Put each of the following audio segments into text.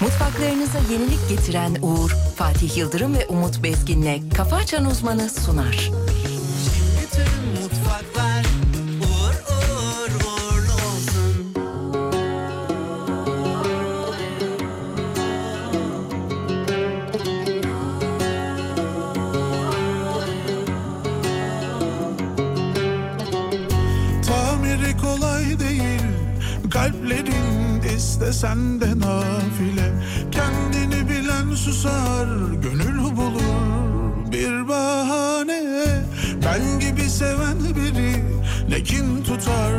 Mutfaklarınıza yenilik getiren Uğur, Fatih Yıldırım ve Umut Bezgin'le Kafa Açan Uzmanı sunar. Tamiri kolay değil Kalplerin istesen de nafile susar Gönül bulur bir bahane. Ben gibi seven biri Ne kin tutar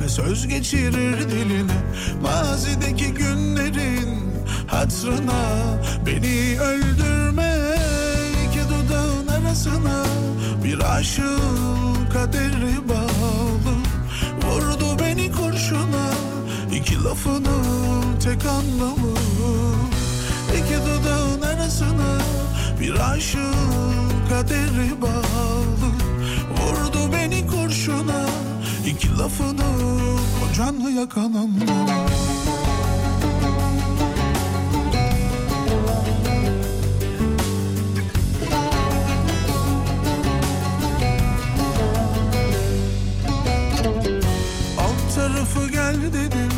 Ne söz geçirir diline. Mazideki günlerin Hatrına Beni öldürme. İki dudağın arasına Bir aşığın kaderi bağlı. Vurdu beni kurşuna iki lafının tek anlamı İki dudağın arasına bir aşığın kaderi bağlı. Vurdu beni kurşuna iki lafının o canı yakan anlamı tarafı gel dedim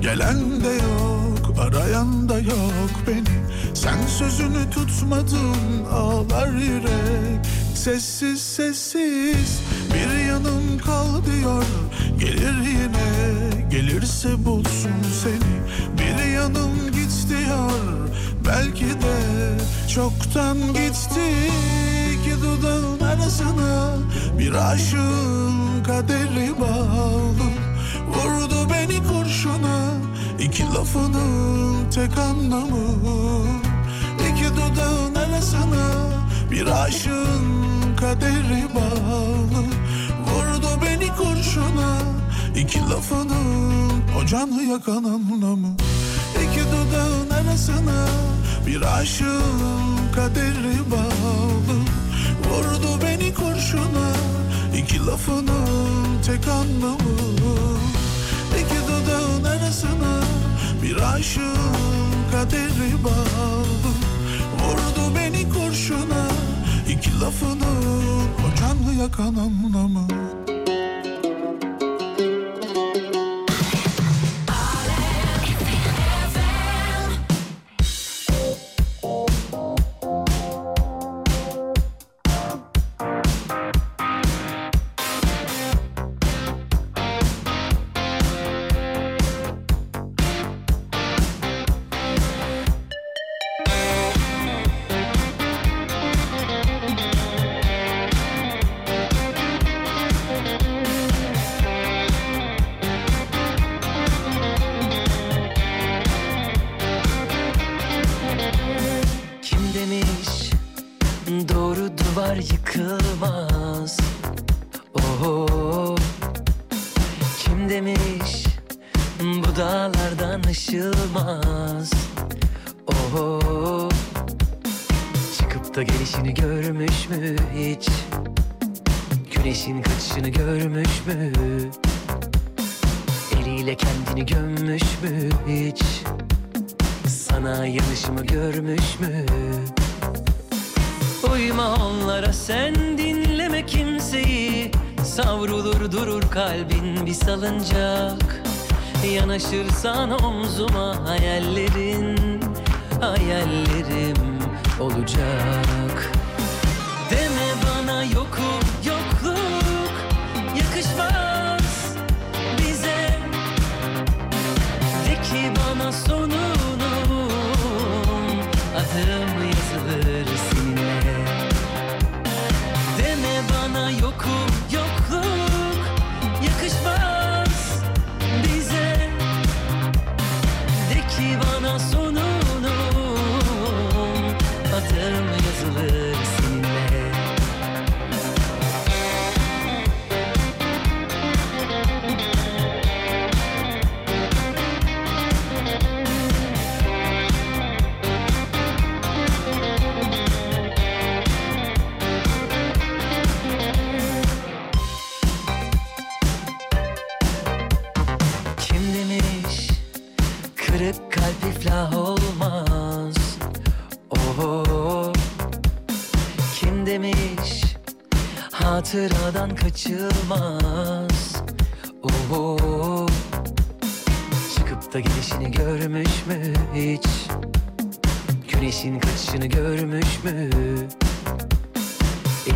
Gelen de yok Arayan da yok beni Sen sözünü tutmadın Ağlar yürek. Sessiz sessiz Bir yanım kal diyor. Gelir yine Gelirse bulsun seni. Bir yanım git diyor. Belki de çoktan gitti İki dudağın arasına Bir aşığın kaderi bağlı. Vurdu beni kurşuna iki lafının tek anlamı İki dudağın arasına bir aşığın kaderi bağlı. Vurdu beni kurşuna iki lafının o canı yakan anlamı. İki dudağın arasına bir aşığın kaderi bağlı. Vurdu beni kurşuna iki lafının tek anlamı. İki dudağın arasına bir aşığın kaderi bağlı Vurdu beni kurşuna iki lafının o canı yakan anlamı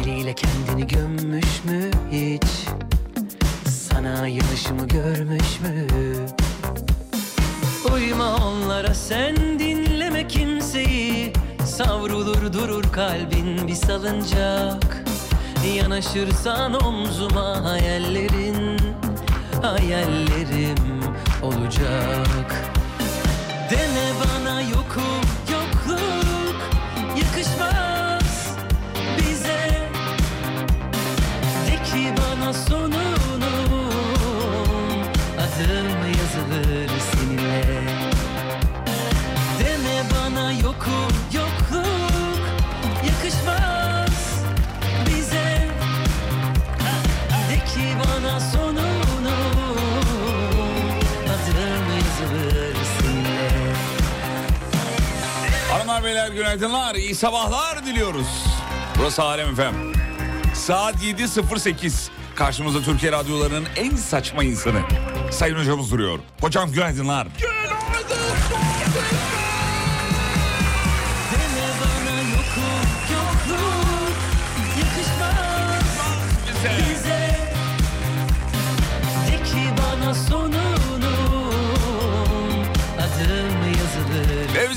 Eliyle kendini gömmüş mü hiç? Sana yanışımı görmüş mü? Uyma onlara sen dinleme kimseyi. Savrulur durur kalbin bir salıncak. Yanaşırsan omzuma hayallerin Hayallerim olacak. Deme bana Beyler günaydınlar. iyi sabahlar diliyoruz. Burası Alem Efem. Saat 7.08. Karşımızda Türkiye radyolarının en saçma insanı. Sayın hocamız duruyor. Hocam günaydınlar. Bize bana sonunu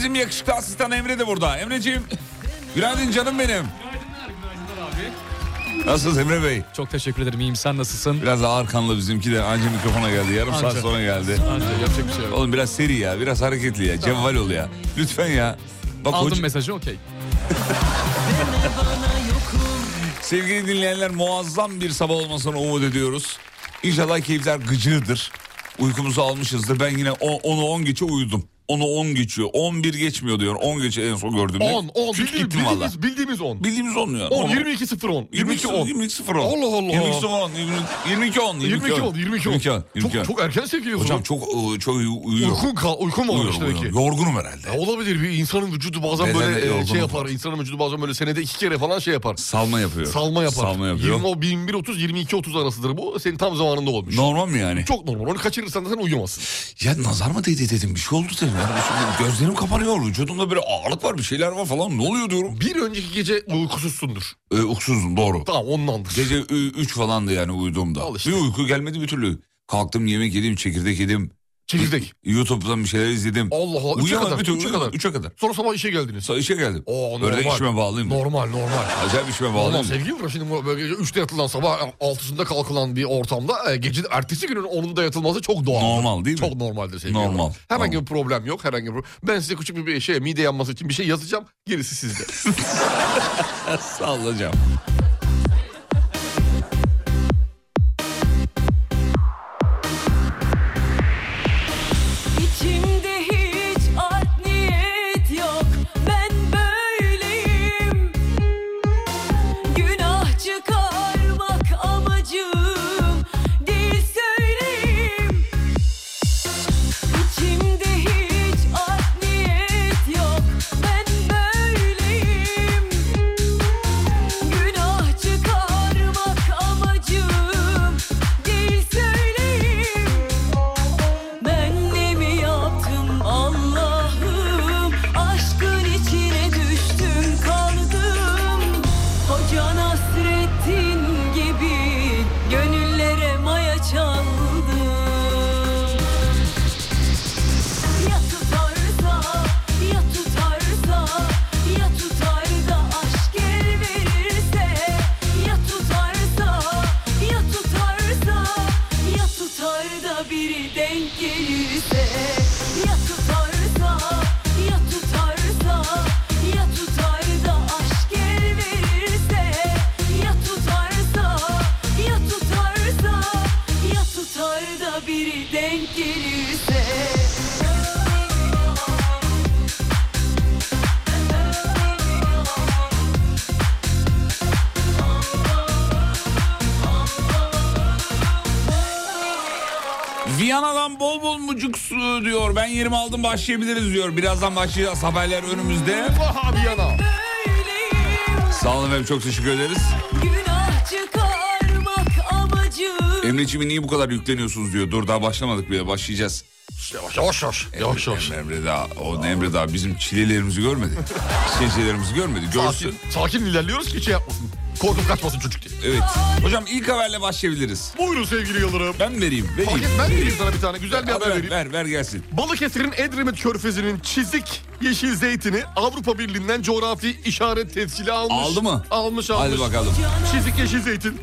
bizim yakışıklı asistan Emre de burada. Emreciğim günaydın canım benim. Nasılsınız Emre Bey? Çok teşekkür ederim. İyiyim. Sen nasılsın? Biraz ağır kanlı bizimki de anca mikrofona geldi. Yarım saat Anca. sonra geldi. Anca yapacak bir şey yok. Oğlum biraz seri ya, biraz hareketli ya. Cevval ol ya. Lütfen ya. Bak Aldım hoca- mesajı okey. Sevgili dinleyenler muazzam bir sabah olmasını umut ediyoruz. İnşallah keyifler gıcırdır. Uykumuzu almışızdır. Ben yine 10'u 10 geçe uyudum. Onu 10 geçiyor. 11 geçmiyor diyor. 10 geçe en son gördüğümde. 10, 10 Küt bildiğimiz, gittim valla. bildiğimiz, bildiğimiz 10. Bildiğimiz 10 ya. 10, 22 0 10. 22 10. 22 0 10. Allah Allah. 22 10. 22 10. 22 10, 22 10. 22 10. Çok, çok erken sevgiliyorsun. Hocam çok ıı, çok uyu- uyuyorum. Uykun, kal, uykun mu Uyuyorum, demek ki? Yorgunum herhalde. Ya olabilir bir insanın vücudu bazen Beden böyle e, şey yapar. İnsanın vücudu bazen böyle senede iki kere falan şey yapar. Salma yapıyor. Salma yapar. Salma yapıyor. 20, o 21 30 22 30 arasıdır bu. Senin tam zamanında olmuş. Normal mi yani? Çok normal. Onu kaçırırsan da sen uyumazsın. Ya nazar mı değdi dedim bir şey oldu dedim. Gözlerim kapanıyor vücudumda böyle ağırlık var bir şeyler var falan ne oluyor diyorum. Bir önceki gece uykusuzsundur. Ee, uksuzum doğru. Tamam ondandır. Gece 3 falandı yani uyuduğumda. Al işte. Bir uyku gelmedi bir türlü. Kalktım yemek yedim çekirdek yedim. Çekirdek. YouTube'dan bir şeyler izledim. Allah Allah. 3'e Uyuyamadım türlü. 3'e kadar. 3'e kadar. Sonra sabah işe geldiniz. Sonra işe geldim. Oo, normal. işime bağlıyım. Normal normal. Acayip işime Normal bağlıyım. sevgilim var şimdi bu böyle gece 3'te yatılan sabah 6'sında kalkılan bir ortamda e, gece ertesi günün 10'unda yatılması çok doğal. Normal değil mi? Çok normaldir sevgilim. Normal, Herhangi normal. bir problem yok. Herhangi bir Ben size küçük bir, şey mide yanması için bir şey yazacağım. Gerisi sizde. Sağ ol hocam. Yerimi aldım başlayabiliriz diyor. Birazdan başlayacağız haberler önümüzde. Aha bir yana. Sağ olun efendim çok teşekkür ederiz. Emreciğim niye bu kadar yükleniyorsunuz diyor. Dur daha başlamadık bile başlayacağız. Yavaş yavaş yavaş. Yavaş yavaş. Emre, Emre daha, o Emre daha bizim çilelerimizi görmedi. İşkencelerimizi görmedi. Görsün. Sakin, sakin ilerliyoruz ki şey yapmasın. Korkup kaçmasın çocuk diye. Evet. Hocam ilk haberle başlayabiliriz. Buyurun sevgili Yıldırım. Ben vereyim. Fark Vereyim. et, ben vereyim sana bir tane güzel bir haber ver, vereyim. ver, ver gelsin. Balıkesir'in Edremit Körfezi'nin çizik yeşil zeytini Avrupa Birliği'nden coğrafi işaret tescili almış. Aldı mı? Almış almış. Hadi bakalım. Çizik yeşil zeytin.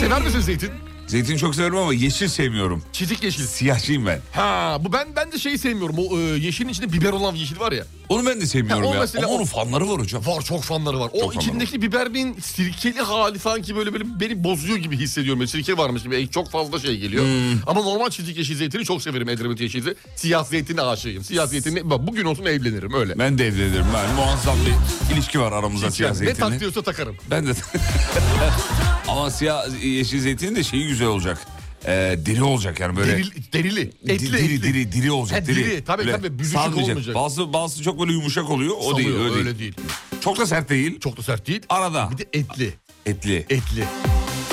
Sever misin zeytin? Zeytin çok severim ama yeşil sevmiyorum. Çizik yeşil. Siyahçıyım ben. Ha bu ben ben de şeyi sevmiyorum. O e, yeşilin içinde biber olan yeşil var ya. Onu ben de sevmiyorum o ya. mesela Ama onun fanları var hocam. Var çok fanları var. Çok o içindeki biberin sirkeli hali sanki böyle böyle beni bozuyor gibi hissediyorum. Böyle sirke varmış gibi çok fazla şey geliyor. Hmm. Ama normal çizik yeşil zeytini çok severim Edremit yeşil zeytini. Siyah zeytine aşığıyım. Siyah zeytini bak bugün olsun evlenirim öyle. Ben de evlenirim. Ben muazzam bir ilişki var aramızda siyah yani. Ne tak diyorsa takarım. Ben de. ama siyah yeşil zeytinin de şeyi güzel olacak. Ee, diri olacak yani böyle. Derili, derili. Etli, Di- diri, etli. diri, diri olacak. Ha, diri. diri, tabii, Böyle tabii, büzüşük sarmayacak. olmayacak. Bazı, bazı çok böyle yumuşak oluyor. O değil, Salıyor, öyle, öyle değil. değil. Çok da sert değil. Çok da sert değil. Arada. Bir de etli. Etli. Etli.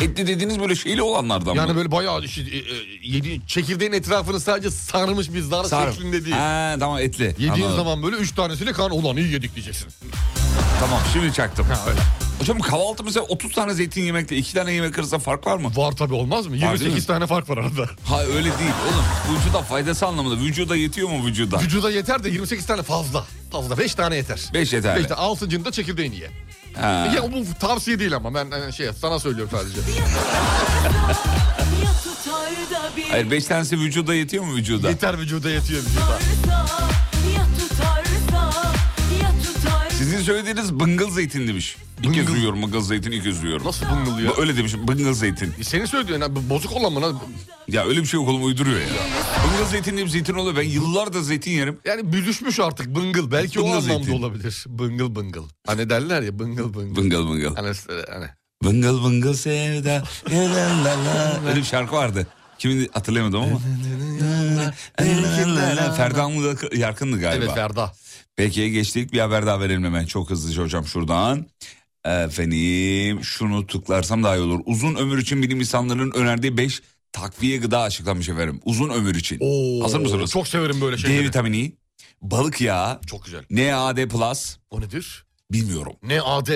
Etli dediğiniz böyle şeyli olanlardan Yani mı? böyle bayağı işte, e, e, yedi, çekirdeğin etrafını sadece sarmış bir zar Sarı. şeklinde değil. Ha, tamam etli. Yediğin Anladım. zaman böyle üç tanesiyle kan ulan iyi yedik diyeceksin. Tamam şimdi çaktım. Ha, öyle. Hocam kahvaltı mesela 30 tane zeytin yemekle 2 tane yemek arasında fark var mı? Var tabii olmaz mı? değil mi? 28 tane fark var arada. Ha öyle değil oğlum. Vücuda faydası anlamında. Vücuda yetiyor mu vücuda? Vücuda yeter de 28 tane fazla. Fazla 5 tane yeter. 5 yeter. 5 tane altıncını da çekirdeğini ye. Ha. Ya bu tavsiye değil ama ben şey sana söylüyorum sadece. Hayır 5 tanesi vücuda yetiyor mu vücuda? Yeter vücuda yetiyor vücuda. Sizin söylediğiniz bıngıl zeytin demiş. İlk kez Bıngıl. duyuyorum bıngıl zeytin ilk kez duyuyorum. Nasıl bıngıl ya? Öyle demiş bıngıl zeytin. Senin söylediğin bozuk olan mı lan? Ya öyle bir şey yok oğlum uyduruyor ya. Bıngıl zeytin diye zeytin oluyor. Ben yıllardır zeytin yerim. Yani büzüşmüş artık bıngıl. Belki o Bıngıl anlamda zeytin. olabilir. Bıngıl bıngıl. Hani derler ya bıngıl bıngıl. Bıngıl bıngıl. Hani, hani. Bıngıl bıngıl sevda. Öyle bir şarkı vardı. Kimin hatırlayamadım ama. Ferdi Anlı Yarkın'dı galiba. Evet Ferda. Peki geçtik bir haber daha verelim hemen çok hızlıca hocam şuradan. Efendim şunu tıklarsam daha iyi olur. Uzun ömür için bilim insanlarının önerdiği 5 takviye gıda açıklanmış efendim. Uzun ömür için. Oo, Hazır mısınız? Çok severim böyle D şeyleri. vitamini, balık yağı, Çok güzel. NAD+, plus, O nedir? bilmiyorum. Ne AD?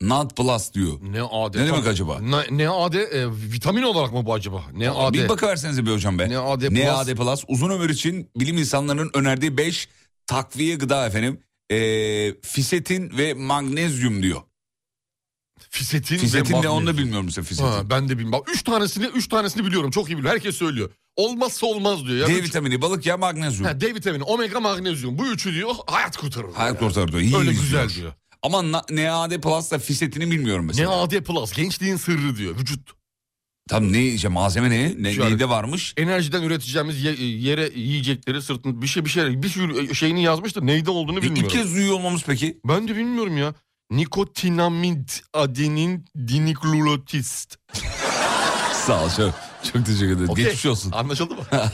NAD plus diyor. Ne AD? Ne demek acaba? Ne, ne AD? E, vitamin olarak mı bu acaba? Ne AD? Bir bakıversenize bir hocam be. NAD+. NAD+, plus, uzun ömür için bilim insanlarının önerdiği 5 takviye gıda efendim. Ee, fisetin ve magnezyum diyor. Fisetin, Fisetin ve ne onu da bilmiyorum mesela fisetin. Ha, ben de bilmiyorum. Bak üç tanesini, üç tanesini biliyorum. Çok iyi biliyorum. Herkes söylüyor. Olmazsa olmaz diyor. Ya. D vitamini, balık yağı, magnezyum. Ha, D vitamini, omega magnezyum. Bu üçü diyor hayat kurtarır. Hayat ya. kurtarır diyor. İyi Öyle güzel diyor. Ama na- NAD Plus'la fisetini bilmiyorum mesela. AD plus gençliğin sırrı diyor. Vücut. Tam ne işte malzeme ne? ne Şöyle- neyde varmış? Enerjiden üreteceğimiz ye- yere yiyecekleri sırtın bir şey bir şey bir sürü şeyini yazmış da neyde olduğunu E, bilmiyorum. İlk kez duyuyor olmamız peki. Ben de bilmiyorum ya. Nikotinamid adenin diniklulotist. Sağ ol çok, çok teşekkür ederim. Okey. Geçmiş olsun. Anlaşıldı mı?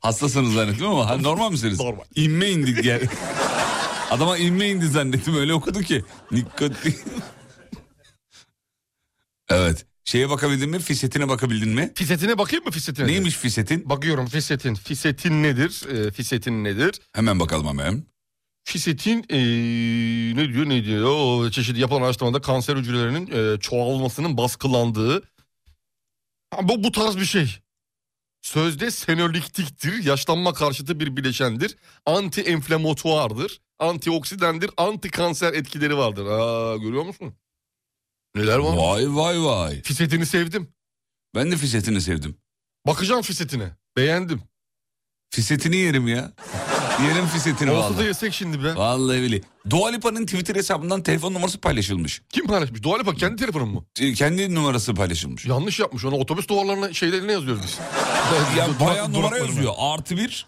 Hastasınız zannettim ama ha, normal misiniz? Normal. İnme indi gel. Adama inme indi zannettim öyle okudu ki. Nikotin. evet. Şeye bakabildin mi? Fisetine bakabildin mi? Fisetine bakayım mı fisetine? Neymiş fisetin? Bakıyorum fisetin. Fisetin nedir? Ee, fisetin nedir? Hemen bakalım hemen. Fisetin ee, ne diyor ne diyor? O çeşitli yapılan araştırmada kanser hücrelerinin ee, çoğalmasının baskılandığı Ha, bu, bu tarz bir şey. Sözde senolitiktir, yaşlanma karşıtı bir bileşendir, anti enflamatuardır, antioksidendir, anti kanser etkileri vardır. Aa, görüyor musun? Neler var? Vay vay vay. Fisetini sevdim. Ben de fisetini sevdim. Bakacağım fisetine. Beğendim. Fisetini yerim ya. Yerim fisetini Olsa da vallahi. yesek şimdi be. Vallahi billahi. Dua Lipa'nın Twitter hesabından telefon numarası paylaşılmış. Kim paylaşmış? Dua Lipa kendi telefonu mu? E, Kendi numarası paylaşılmış. Yanlış yapmış. Ona otobüs duvarlarına şeylerine yazıyoruz biz. Ya Durak- bayağı numara duraklarına. yazıyor. Artı bir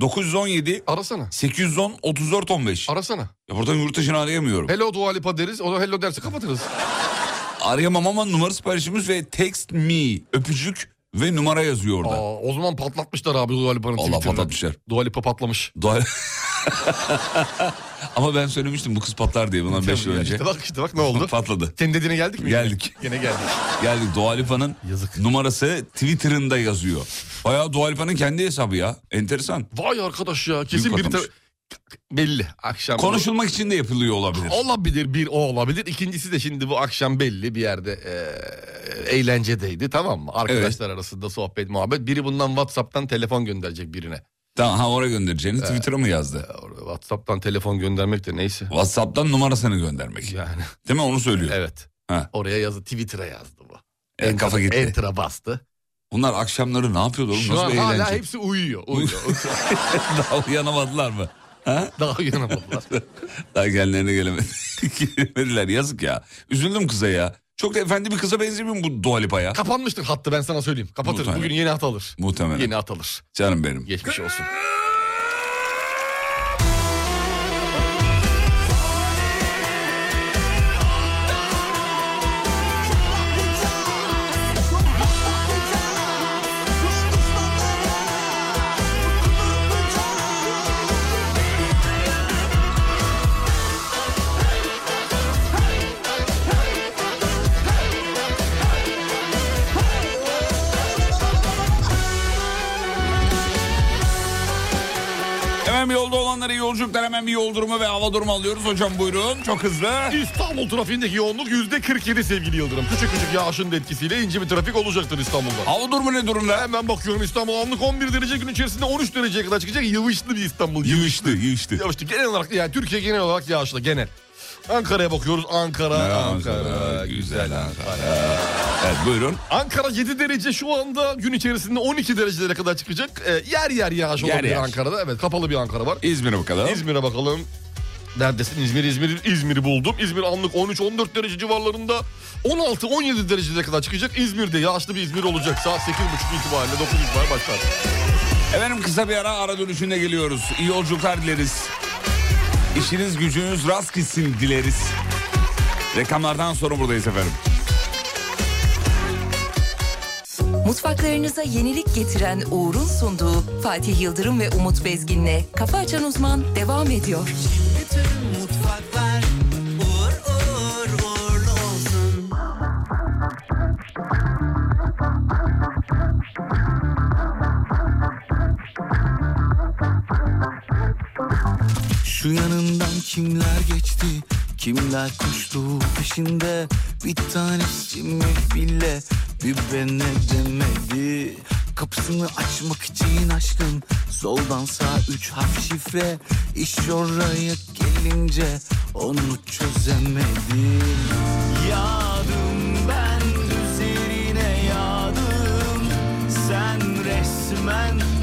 917 Arasana. 810 34 15. Arasana. Ya buradan yurt dışını arayamıyorum. Hello Dua Lipa deriz. O da hello derse kapatırız. Arayamam ama numarası paylaşılmış ve text me öpücük ve numara yazıyor orada. Aa, o zaman patlatmışlar abi Dua Lipa'nın Allah Twitter'ını. patlatmışlar. Dua Lipa patlamış. Dua... Ama ben söylemiştim bu kız patlar diye bundan 5 yıl önce. İşte bak işte bak ne oldu? Patladı. Senin dediğine geldik mi? Geldik. Yine geldik. Geldik Dua Lipa'nın Yazık. numarası Twitter'ında yazıyor. Bayağı Dua Lipa'nın kendi hesabı ya. Enteresan. Vay arkadaş ya kesin Büyük bir patlamış. Belli akşam. Konuşulmak için de yapılıyor olabilir. Olabilir bir o olabilir. İkincisi de şimdi bu akşam belli bir yerde e, eğlencedeydi tamam mı? Arkadaşlar arasında sohbet muhabbet. Biri bundan Whatsapp'tan telefon gönderecek birine. Tamam ha oraya göndereceğini Twitter'a mı yazdı? E, Whatsapp'tan telefon göndermek de neyse. WhatsApp'tan numarasını göndermek. Yani Değil mi onu söylüyor. evet. Ha. Oraya yazdı Twitter'a yazdı bu. E, kafa gitti. Enter'a bastı. Bunlar akşamları ne yapıyorlar oğlum? Şu Nasıl an hala eğlence? hepsi uyuyor. uyuyor. Daha uyanamadılar mı? Ha? Daha uyanamadılar. Daha kendilerine gelemedi. gelemediler yazık ya. Üzüldüm kıza ya. Çok da efendi bir kıza benzemiyor mu bu Dua Lipa ya? Kapanmıştır hattı ben sana söyleyeyim. Kapatır. Muhtemelen. Bugün yeni hat alır. Muhtemelen. Yeni hat alır. Canım benim. Geçmiş olsun. Yol durumu ve hava durumu alıyoruz. Hocam buyurun çok hızlı. İstanbul trafiğindeki yoğunluk yüzde 47 sevgili Yıldırım. Küçük küçük yağışın da etkisiyle ince bir trafik olacaktır İstanbul'da. Hava durumu ne durumda? Hemen bakıyorum İstanbul anlık 11 derece gün içerisinde 13 dereceye kadar çıkacak. Yığışlı bir İstanbul. Yığıştı yığıştı. Yağışlı. Genel olarak yani Türkiye genel olarak yağışlı genel. Ankara'ya bakıyoruz. Ankara, Ankara, güzel Ankara. Evet buyurun. Ankara 7 derece şu anda gün içerisinde 12 derecelere kadar çıkacak. Ee, yer yer yağış Yer olabilir yer. Ankara'da. Evet kapalı bir Ankara var. İzmir'e bakalım. İzmir'e bakalım. Neredesin İzmir? İzmir, İzmir'i buldum. İzmir anlık 13-14 derece civarlarında. 16-17 derecelere kadar çıkacak. İzmir'de yağışlı bir İzmir olacak. Saat 8.30 itibariyle 9 itibariyle başlar. Efendim kısa bir ara ara dönüşünde geliyoruz. İyi yolculuklar dileriz. İşiniz gücünüz rast gitsin dileriz. Reklamlardan sonra buradayız efendim. Mutfaklarınıza yenilik getiren Uğur'un sunduğu Fatih Yıldırım ve Umut Bezgin'le Kafa Açan Uzman devam ediyor. Mutfaklar Şu yanından kimler geçti? Kimler koştu peşinde? Bir tanesi mi bile Bir bana demedi? Kapısını açmak için aşkın Soldan sağ üç harf şifre. İş oraya gelince Onu çözemedim Yağdım ben üzerine yağdım Sen resmen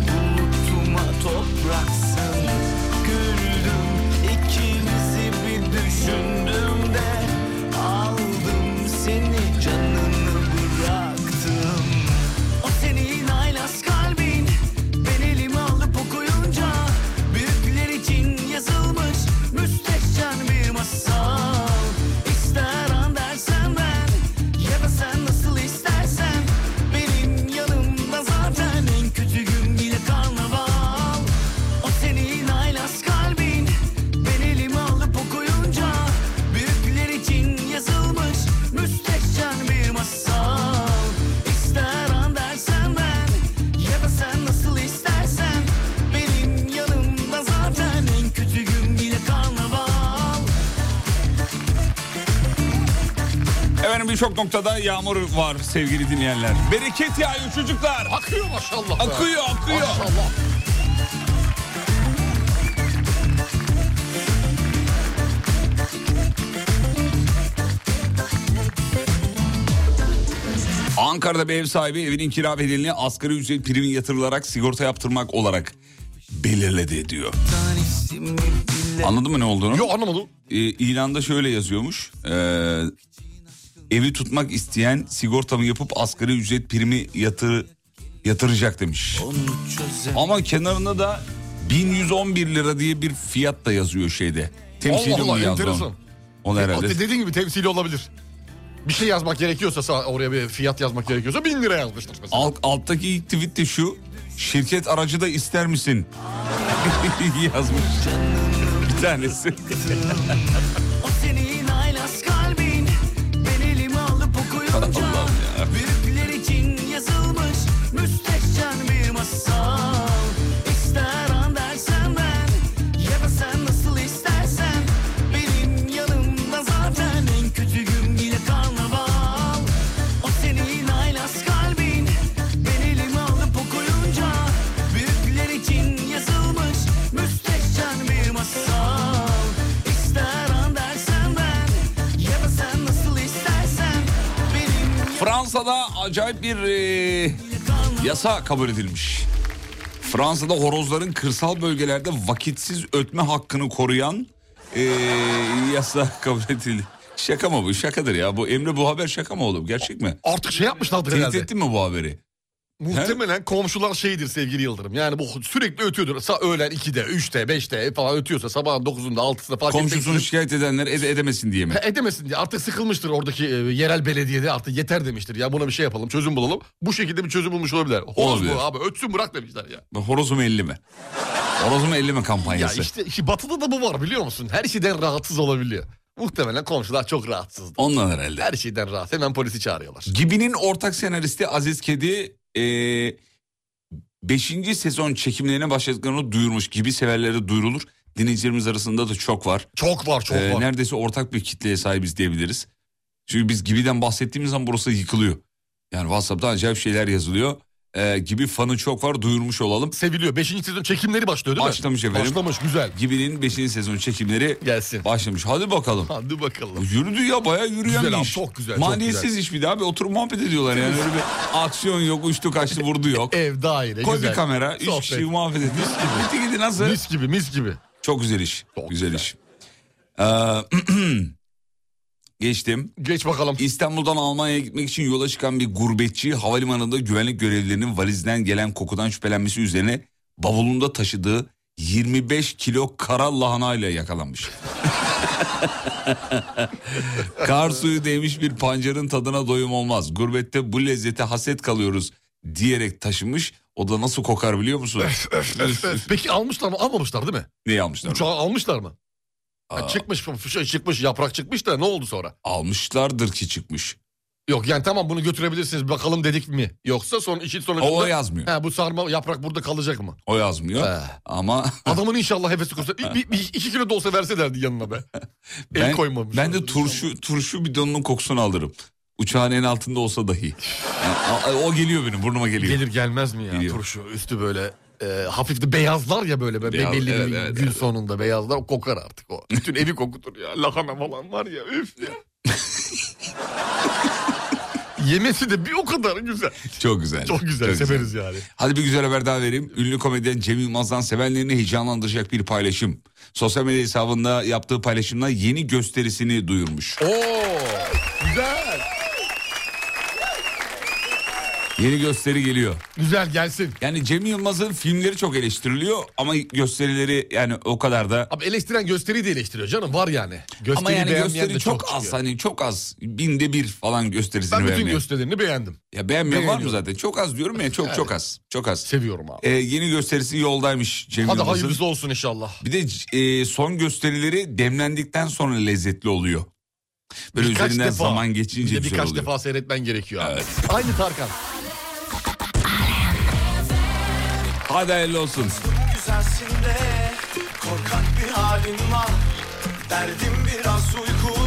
birçok noktada yağmur var sevgili dinleyenler. Bereket yağıyor çocuklar. Akıyor maşallah. be. Akıyor akıyor. Maşallah. Ankara'da bir ev sahibi evinin kira bedelini asgari ücret primi yatırılarak sigorta yaptırmak olarak belirledi diyor. Anladın mı ne olduğunu? Yok anlamadım. Ee, ilanda şöyle yazıyormuş. Ee, evi tutmak isteyen sigortamı yapıp asgari ücret primi yatır, yatıracak demiş. Ama kenarında da 1111 lira diye bir fiyat da yazıyor şeyde. Temsili Allah Allah, enteresan. onu. Onu herhalde. Dediğin gibi temsili olabilir. Bir şey yazmak gerekiyorsa oraya bir fiyat yazmak gerekiyorsa bin lira yazmıştır mesela. Alt, alttaki ilk tweet de şu. Şirket aracı da ister misin? yazmış. Bir tanesi. 감사합니다. Fransa'da acayip bir e, yasa kabul edilmiş. Fransa'da horozların kırsal bölgelerde vakitsiz ötme hakkını koruyan e, yasa kabul edildi. Şaka mı bu? Şakadır ya. Bu Emre bu haber şaka mı oğlum? Gerçek mi? Artık şey yapmışlardır Teyit herhalde. ettin mi bu haberi? Muhtemelen komşular şeydir sevgili Yıldırım. Yani bu sürekli ötüyordur. Sa öğlen 2'de, 3'te, 5'te falan ötüyorsa sabahın 9'unda, 6'sında fark Komşusunu etmeksizin- şikayet edenler ede- edemesin diye mi? Ha, edemesin diye artık sıkılmıştır oradaki e, yerel belediyede artık yeter demiştir. Ya buna bir şey yapalım çözüm bulalım. Bu şekilde bir çözüm bulmuş olabilir. Horoz Olabilir. bu abi ötsün bırak demişler ya. Horozum 50 mi? Horozum 50 mi Ya kampanyası? işte, işte batıda da bu var biliyor musun? Her şeyden rahatsız olabiliyor. Muhtemelen komşular çok rahatsızdı. Ondan herhalde. Her şeyden rahat. Hemen polisi çağırıyorlar. Gibi'nin ortak senaristi Aziz Kedi 5. sezon çekimlerine başladıklarını duyurmuş. Gibi severlere duyurulur. Dinleyicilerimiz arasında da çok var. Çok var çok Ee, var. neredeyse ortak bir kitleye sahibiz diyebiliriz. Çünkü biz Gibi'den bahsettiğimiz zaman burası yıkılıyor. Yani WhatsApp'ta acayip şeyler yazılıyor. Ee, gibi fanı çok var duyurmuş olalım. Seviliyor. 5. sezon çekimleri başlıyor değil mi? Başlamış efendim. Başlamış güzel. Gibi'nin 5. sezon çekimleri Gelsin. başlamış. Hadi bakalım. Hadi bakalım. Yürüdü ya bayağı yürüyen Güzel bir abi, iş. çok güzel, çok Maliyetsiz güzel. iş bir daha bir oturup muhabbet ediyorlar yani. Öyle bir aksiyon yok, uçtu kaçtı vurdu yok. Ev daire Koy güzel. bir kamera, üç Sohbet. kişi muhabbet ediyor. Bitti gidi nasıl? Mis gibi mis gibi. Çok güzel iş. Çok güzel, güzel. iş. Ee, geçtim. Geç bakalım. İstanbul'dan Almanya'ya gitmek için yola çıkan bir gurbetçi havalimanında güvenlik görevlilerinin valizinden gelen kokudan şüphelenmesi üzerine bavulunda taşıdığı 25 kilo kara lahanayla yakalanmış. Kar suyu değmiş bir pancarın tadına doyum olmaz. Gurbette bu lezzete haset kalıyoruz diyerek taşımış. O da nasıl kokar biliyor musun? Peki almışlar mı? Almamışlar değil mi? Neyi almışlar? Uçağı almışlar mı? Ha, çıkmış, şey çıkmış, yaprak çıkmış da ne oldu sonra? almışlardır ki çıkmış. Yok yani tamam bunu götürebilirsiniz bakalım dedik mi? Yoksa son işin sonucunda... O, o yazmıyor. He, bu sarma yaprak burada kalacak mı? O yazmıyor. He. Ama Adamın inşallah hevesi kursa bir, bir- bir- iki kilo da olsa verselerdi yanına be. El ben, koymamış. ben de turşu turşu bidonunun kokusunu alırım. Uçağın en altında olsa dahi. Yani, a- o geliyor benim burnuma geliyor. Gelir gelmez mi ya Geliyor. turşu üstü böyle e, hafif de beyazlar ya böyle, böyle Beyaz, belli evet, bir evet, gün evet. sonunda beyazlar o kokar artık o. Bütün evi kokutur ya lahana falan var ya üf ya. Yemesi de bir o kadar güzel. Çok güzel. Çok güzel severiz yani. Hadi bir güzel haber daha vereyim. Ünlü komedyen Cem Yılmaz'dan sevenlerini heyecanlandıracak bir paylaşım. Sosyal medya hesabında yaptığı paylaşımla yeni gösterisini duyurmuş. Oo güzel. Yeni gösteri geliyor. Güzel gelsin. Yani Cem Yılmaz'ın filmleri çok eleştiriliyor ama gösterileri yani o kadar da Abi eleştiren gösteriyi de eleştiriyor canım var yani. Gösteri ama yani gösteri de çok, az çıkıyor. hani çok az binde bir falan gösterisini Ben bütün beğenmiyor. gösterilerini beğendim. Ya beğenmeyen var mı zaten? Çok az diyorum ya çok çok az. Çok az. Seviyorum abi. Ee, yeni gösterisi yoldaymış Cem Hadi Yılmaz'ın. hayırlısı olsun inşallah. Bir de e, son gösterileri demlendikten sonra lezzetli oluyor. Böyle Birkaç üzerinden defa. zaman Bir geçince de güzel birkaç oluyor. defa seyretmen gerekiyor abi. Aynı Tarkan. Hadi hayırlı olsun. Güzelsin de korkak bir halin var Derdim biraz uyku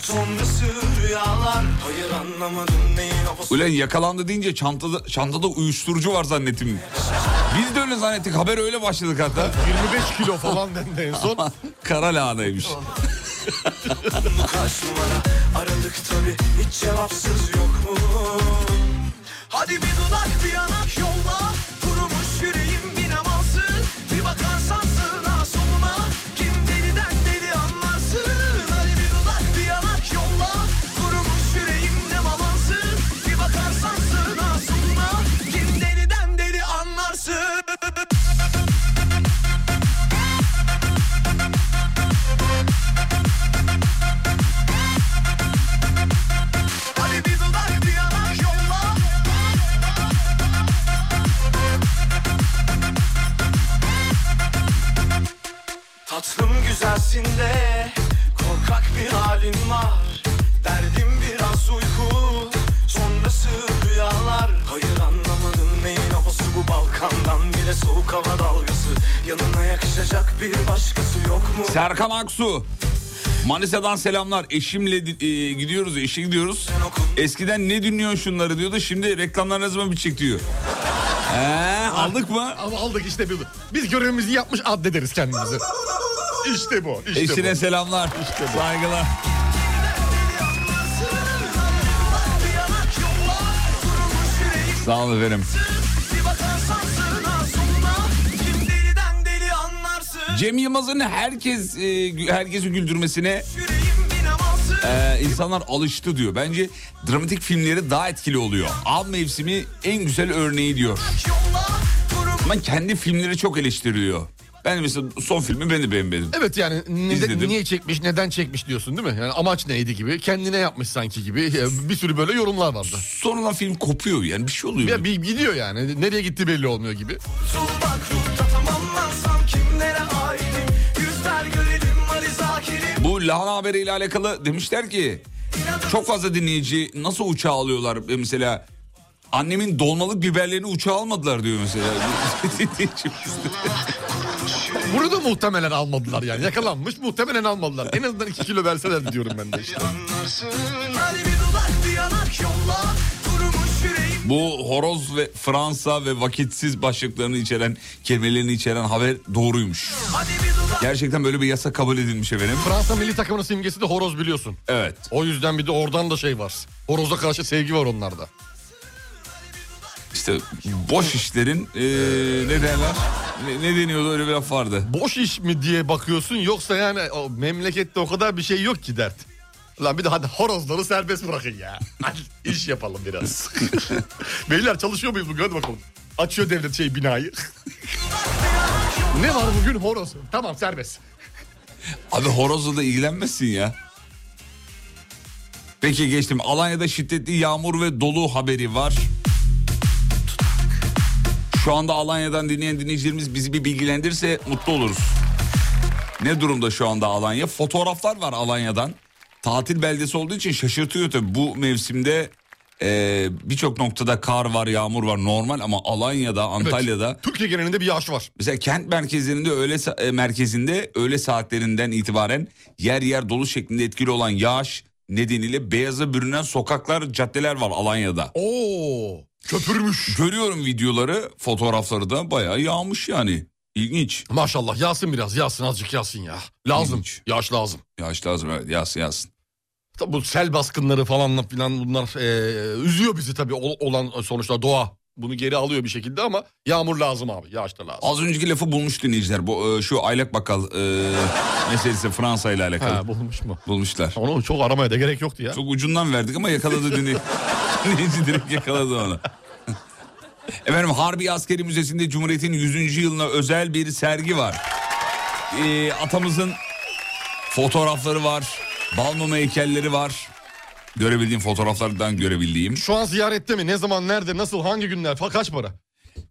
sonrası rüyalar Hayır anlamadım neyin Ulan yakalandı deyince çantada, çantada uyuşturucu var zannettim. Biz de öyle zannettik. Haber öyle başladık hatta. 25 kilo falan dendi en son. Kara lahanaymış. kaç numara Aralık tabi hiç cevapsız yok mu Hadi bir dudak bir yanak yolla Yakışacak bir başkası yok mu? Serkan Aksu. Manisa'dan selamlar. Eşimle e, gidiyoruz, eşe gidiyoruz. Eskiden ne dinliyorsun şunları diyordu. Şimdi reklamlar ne zaman bitecek diyor. He, aldık mı? Ama aldık işte biz. Biz görevimizi yapmış addederiz kendimizi. İşte bu. Işte Eşine bu. selamlar. Saygılar. Sağ olun efendim. Cem Yılmaz'ın herkes e, herkesi güldürmesine Yüreğim bir namansın e, insanlar alıştı diyor. Bence dramatik filmleri daha etkili oluyor. Av mevsimi en güzel örneği diyor. Ama kendi filmleri çok eleştiriliyor. Ben mesela son filmi ben de beğenmedim. Evet yani neden, niye çekmiş, neden çekmiş diyorsun değil mi? Yani amaç neydi gibi, kendine yapmış sanki gibi. Ya Bir sürü böyle yorumlar vardı. Sonradan film kopuyor yani bir şey oluyor. Ya bir gidiyor yani. Nereye gitti belli olmuyor gibi. bak Bu lahana haberiyle alakalı demişler ki çok fazla dinleyici nasıl uçağa alıyorlar E mesela annemin dolmalık biberlerini uçağa almadılar diyor mesela. Bunu da muhtemelen almadılar yani. Yakalanmış muhtemelen almadılar. En azından 2 kilo verseler diyorum ben de işte. Anlarsın Bu horoz ve Fransa ve vakitsiz başlıklarını içeren kelimelerini içeren haber doğruymuş. Gerçekten böyle bir yasa kabul edilmiş efendim. Fransa milli takımının simgesi de horoz biliyorsun. Evet. O yüzden bir de oradan da şey var. Horoza karşı sevgi var onlarda. İşte boş işlerin eee ne derler? Ne, ne deniyordu öyle bir laf vardı. Boş iş mi diye bakıyorsun yoksa yani o memlekette o kadar bir şey yok ki dert. Lan bir de hadi horozları serbest bırakın ya. Hadi iş yapalım biraz. Beyler çalışıyor muyuz bugün hadi bakalım. Açıyor devlet şey binayı. ne var bugün horoz? Tamam serbest. Abi horozla da ilgilenmezsin ya. Peki geçtim. Alanya'da şiddetli yağmur ve dolu haberi var. Şu anda Alanya'dan dinleyen dinleyicilerimiz bizi bir bilgilendirse mutlu oluruz. Ne durumda şu anda Alanya? Fotoğraflar var Alanya'dan. Tatil beldesi olduğu için şaşırtıyor tabii. Bu mevsimde e, birçok noktada kar var, yağmur var normal ama Alanya'da, Antalya'da Türkiye genelinde bir yağış var. Mesela kent merkezlerinde öğle e, merkezinde öğle saatlerinden itibaren yer yer dolu şeklinde etkili olan yağış nedeniyle beyaza bürünen sokaklar, caddeler var Alanya'da. Oo, köpürmüş. Görüyorum videoları, fotoğrafları da bayağı yağmış yani. İlginç. Maşallah yağsın biraz yağsın azıcık yağsın ya. Lazım İlginç. yağış lazım. Yağış lazım evet yağsın yağsın. Tabii bu sel baskınları falan filan bunlar e, üzüyor bizi tabii Ol- olan sonuçta doğa. Bunu geri alıyor bir şekilde ama yağmur lazım abi yağış da lazım. Az önceki lafı bulmuş dinleyiciler. Bu e, şu aylak bakkal e, meselesi Fransa ile alakalı. Ha, bulmuş mu? Bulmuşlar. Onu çok aramaya da gerek yoktu ya. Çok ucundan verdik ama yakaladı dinleyici. dinleyici direkt yakaladı onu. Efendim Harbi Askeri Müzesi'nde Cumhuriyet'in 100. yılına özel bir sergi var. Ee, atamızın fotoğrafları var. Balmumu heykelleri var. Görebildiğim fotoğraflardan görebildiğim. Şu an ziyarette mi? Ne zaman, nerede, nasıl, hangi günler? Kaç para?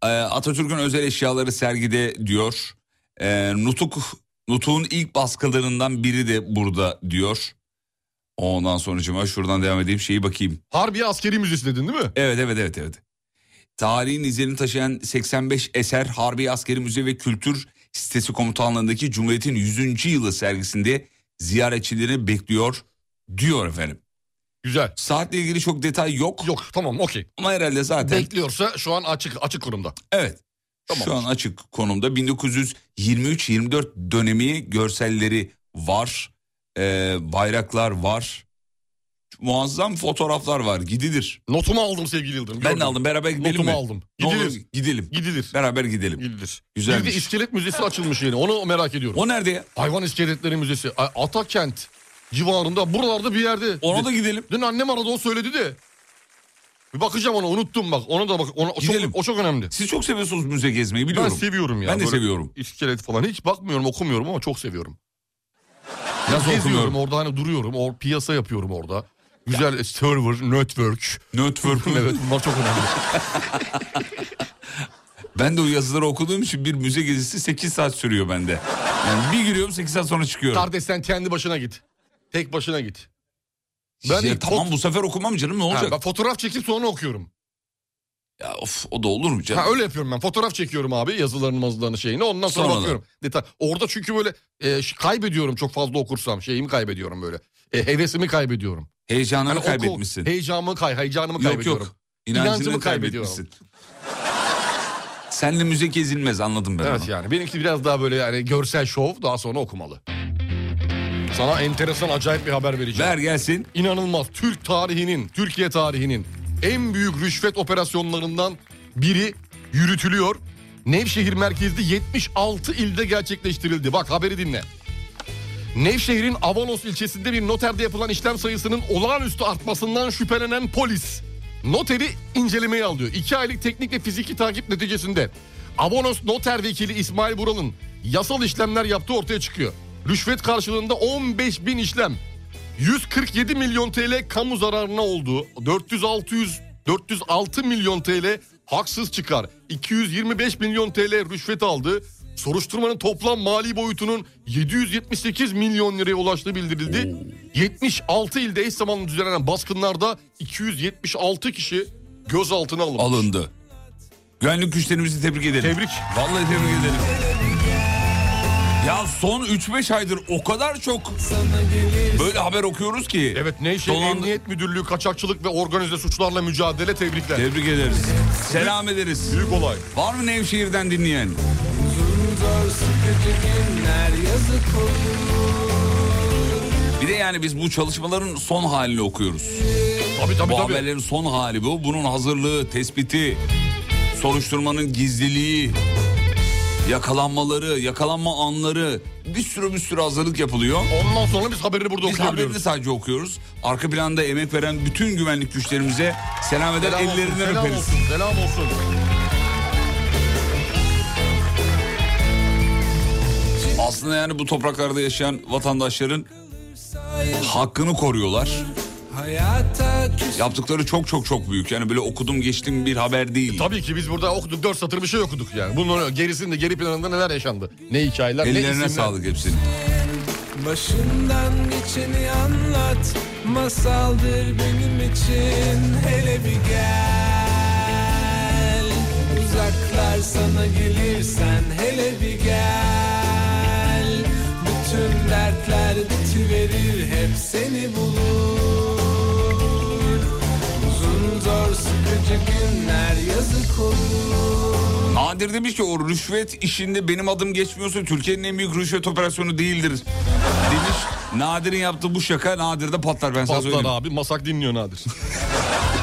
Ee, Atatürk'ün özel eşyaları sergide diyor. Ee, Nutuk, Nutuk'un ilk baskılarından biri de burada diyor. Ondan sonra şuradan devam edeyim şeyi bakayım. Harbiye Askeri Müzesi dedin değil mi? Evet evet evet evet. Tarihin izlerini taşıyan 85 eser Harbi Askeri Müze ve Kültür Sitesi Komutanlığı'ndaki Cumhuriyet'in 100. yılı sergisinde ziyaretçileri bekliyor diyor efendim. Güzel. Saatle ilgili çok detay yok Yok tamam okey. ama herhalde zaten Bekliyorsa şu an açık açık kurumda. evet. Tamam. Şu an açık konumda 1923-24 dönemi görselleri var. Ee, bayraklar var. Muazzam fotoğraflar var. Gidilir. Notumu aldım sevgili Yıldırım. Ben gördüm. de aldım. Beraber gidelim Notumu mi? aldım. Ne olur Gidilir. gidelim. Gidilir. Beraber gidelim. Gidilir. Güzelmiş. Bir de iskelet müzesi açılmış yeni. Onu merak ediyorum. O nerede ya? Hayvan iskeletleri müzesi. A- Atakent civarında buralarda bir yerde. Ona da gidelim. Dün annem aradı o söyledi de. Bir bakacağım ona unuttum bak. Ona da bak. Ona, o, çok, Gidelim. o çok önemli. Siz çok seviyorsunuz müze gezmeyi biliyorum. Ben seviyorum ya. Ben de Böyle seviyorum. İskelet falan hiç bakmıyorum okumuyorum ama çok seviyorum. Nasıl Geziyorum okumuyorum? orada hani duruyorum. Or, piyasa yapıyorum orada. Güzel server, network. Network. evet bunlar çok önemli. Ben de o yazıları okuduğum için bir müze gezisi 8 saat sürüyor bende. Yani bir giriyorum 8 saat sonra çıkıyorum. Kardeş sen kendi başına git. Tek başına git. Ben Ben tamam bu sefer okumam canım ne olacak? Ha, ben fotoğraf çekip sonra okuyorum. Ya of o da olur mu canım? Ha, öyle yapıyorum ben. Fotoğraf çekiyorum abi yazılarını mazılarını şeyini. Ondan sonra, Sonra da. bakıyorum. Detay. Orada çünkü böyle e, kaybediyorum çok fazla okursam. Şeyimi kaybediyorum böyle. E, hevesimi kaybediyorum. Heyecanını Hani kaybetmişsin. Heyecanımı, kay, heyecanımı yok kaybediyorum. yok. İnancını İnancımı kaybediyorum. Senle müze gezilmez anladım ben Evet onu. yani benimki biraz daha böyle yani görsel şov daha sonra okumalı. Sana enteresan acayip bir haber vereceğim. Ver gelsin. İnanılmaz Türk tarihinin, Türkiye tarihinin en büyük rüşvet operasyonlarından biri yürütülüyor. Nevşehir merkezli 76 ilde gerçekleştirildi. Bak haberi dinle. Nevşehir'in Avanos ilçesinde bir noterde yapılan işlem sayısının olağanüstü artmasından şüphelenen polis noteri incelemeye alıyor. İki aylık teknik ve fiziki takip neticesinde Avanos noter vekili İsmail Bural'ın yasal işlemler yaptığı ortaya çıkıyor. Rüşvet karşılığında 15 bin işlem 147 milyon TL kamu zararına oldu. 400-600 406 milyon TL haksız çıkar. 225 milyon TL rüşvet aldı. Soruşturmanın toplam mali boyutunun 778 milyon liraya ulaştığı bildirildi. 76 ilde eş zamanlı düzenlenen baskınlarda 276 kişi gözaltına alınmış. Alındı. Güvenlik güçlerimizi tebrik edelim. Tebrik. Vallahi tebrik edelim. Ya son 3-5 aydır o kadar çok böyle haber okuyoruz ki. Evet Nevşehir Dolan- Emniyet Müdürlüğü Kaçakçılık ve Organize Suçlarla Mücadele tebrikler. Tebrik ederiz. Selam ederiz. Büyük olay. Var mı Nevşehir'den dinleyen? Bir de yani biz bu çalışmaların son halini okuyoruz. Tabii tabii bu tabii. haberlerin son hali bu. Bunun hazırlığı, tespiti, soruşturmanın gizliliği, yakalanmaları, yakalanma anları bir sürü bir sürü hazırlık yapılıyor. Ondan sonra biz haberini burada Biz okuyabiliyoruz. haberini sadece okuyoruz. Arka planda emek veren bütün güvenlik güçlerimize selam eder, Selam olsun, ellerinden selam öperiz. olsun, selam olsun. Aslında yani bu topraklarda yaşayan vatandaşların hakkını koruyorlar. Yaptıkları çok çok çok büyük. Yani böyle okudum geçtim bir haber değil. Tabii ki biz burada okuduk dört satır bir şey okuduk yani. Bunun gerisinde geri planında neler yaşandı? Ne hikayeler ne Ellerine isimler. sağlık hepsinin. Başından geçeni anlat Masaldır benim için Hele bir gel Uzaklar sana gelirsen Hele bir gel Bütün dertler bitiverir Hep seni bulur Uzun zor sıkıcı günler Yazık olur Nadir demiş ki o rüşvet işinde benim adım geçmiyorsa Türkiye'nin en büyük rüşvet operasyonu değildir. Demiş Nadir'in yaptığı bu şaka Nadir'de patlar ben sana Patlar söyleyeyim. abi masak dinliyor Nadir.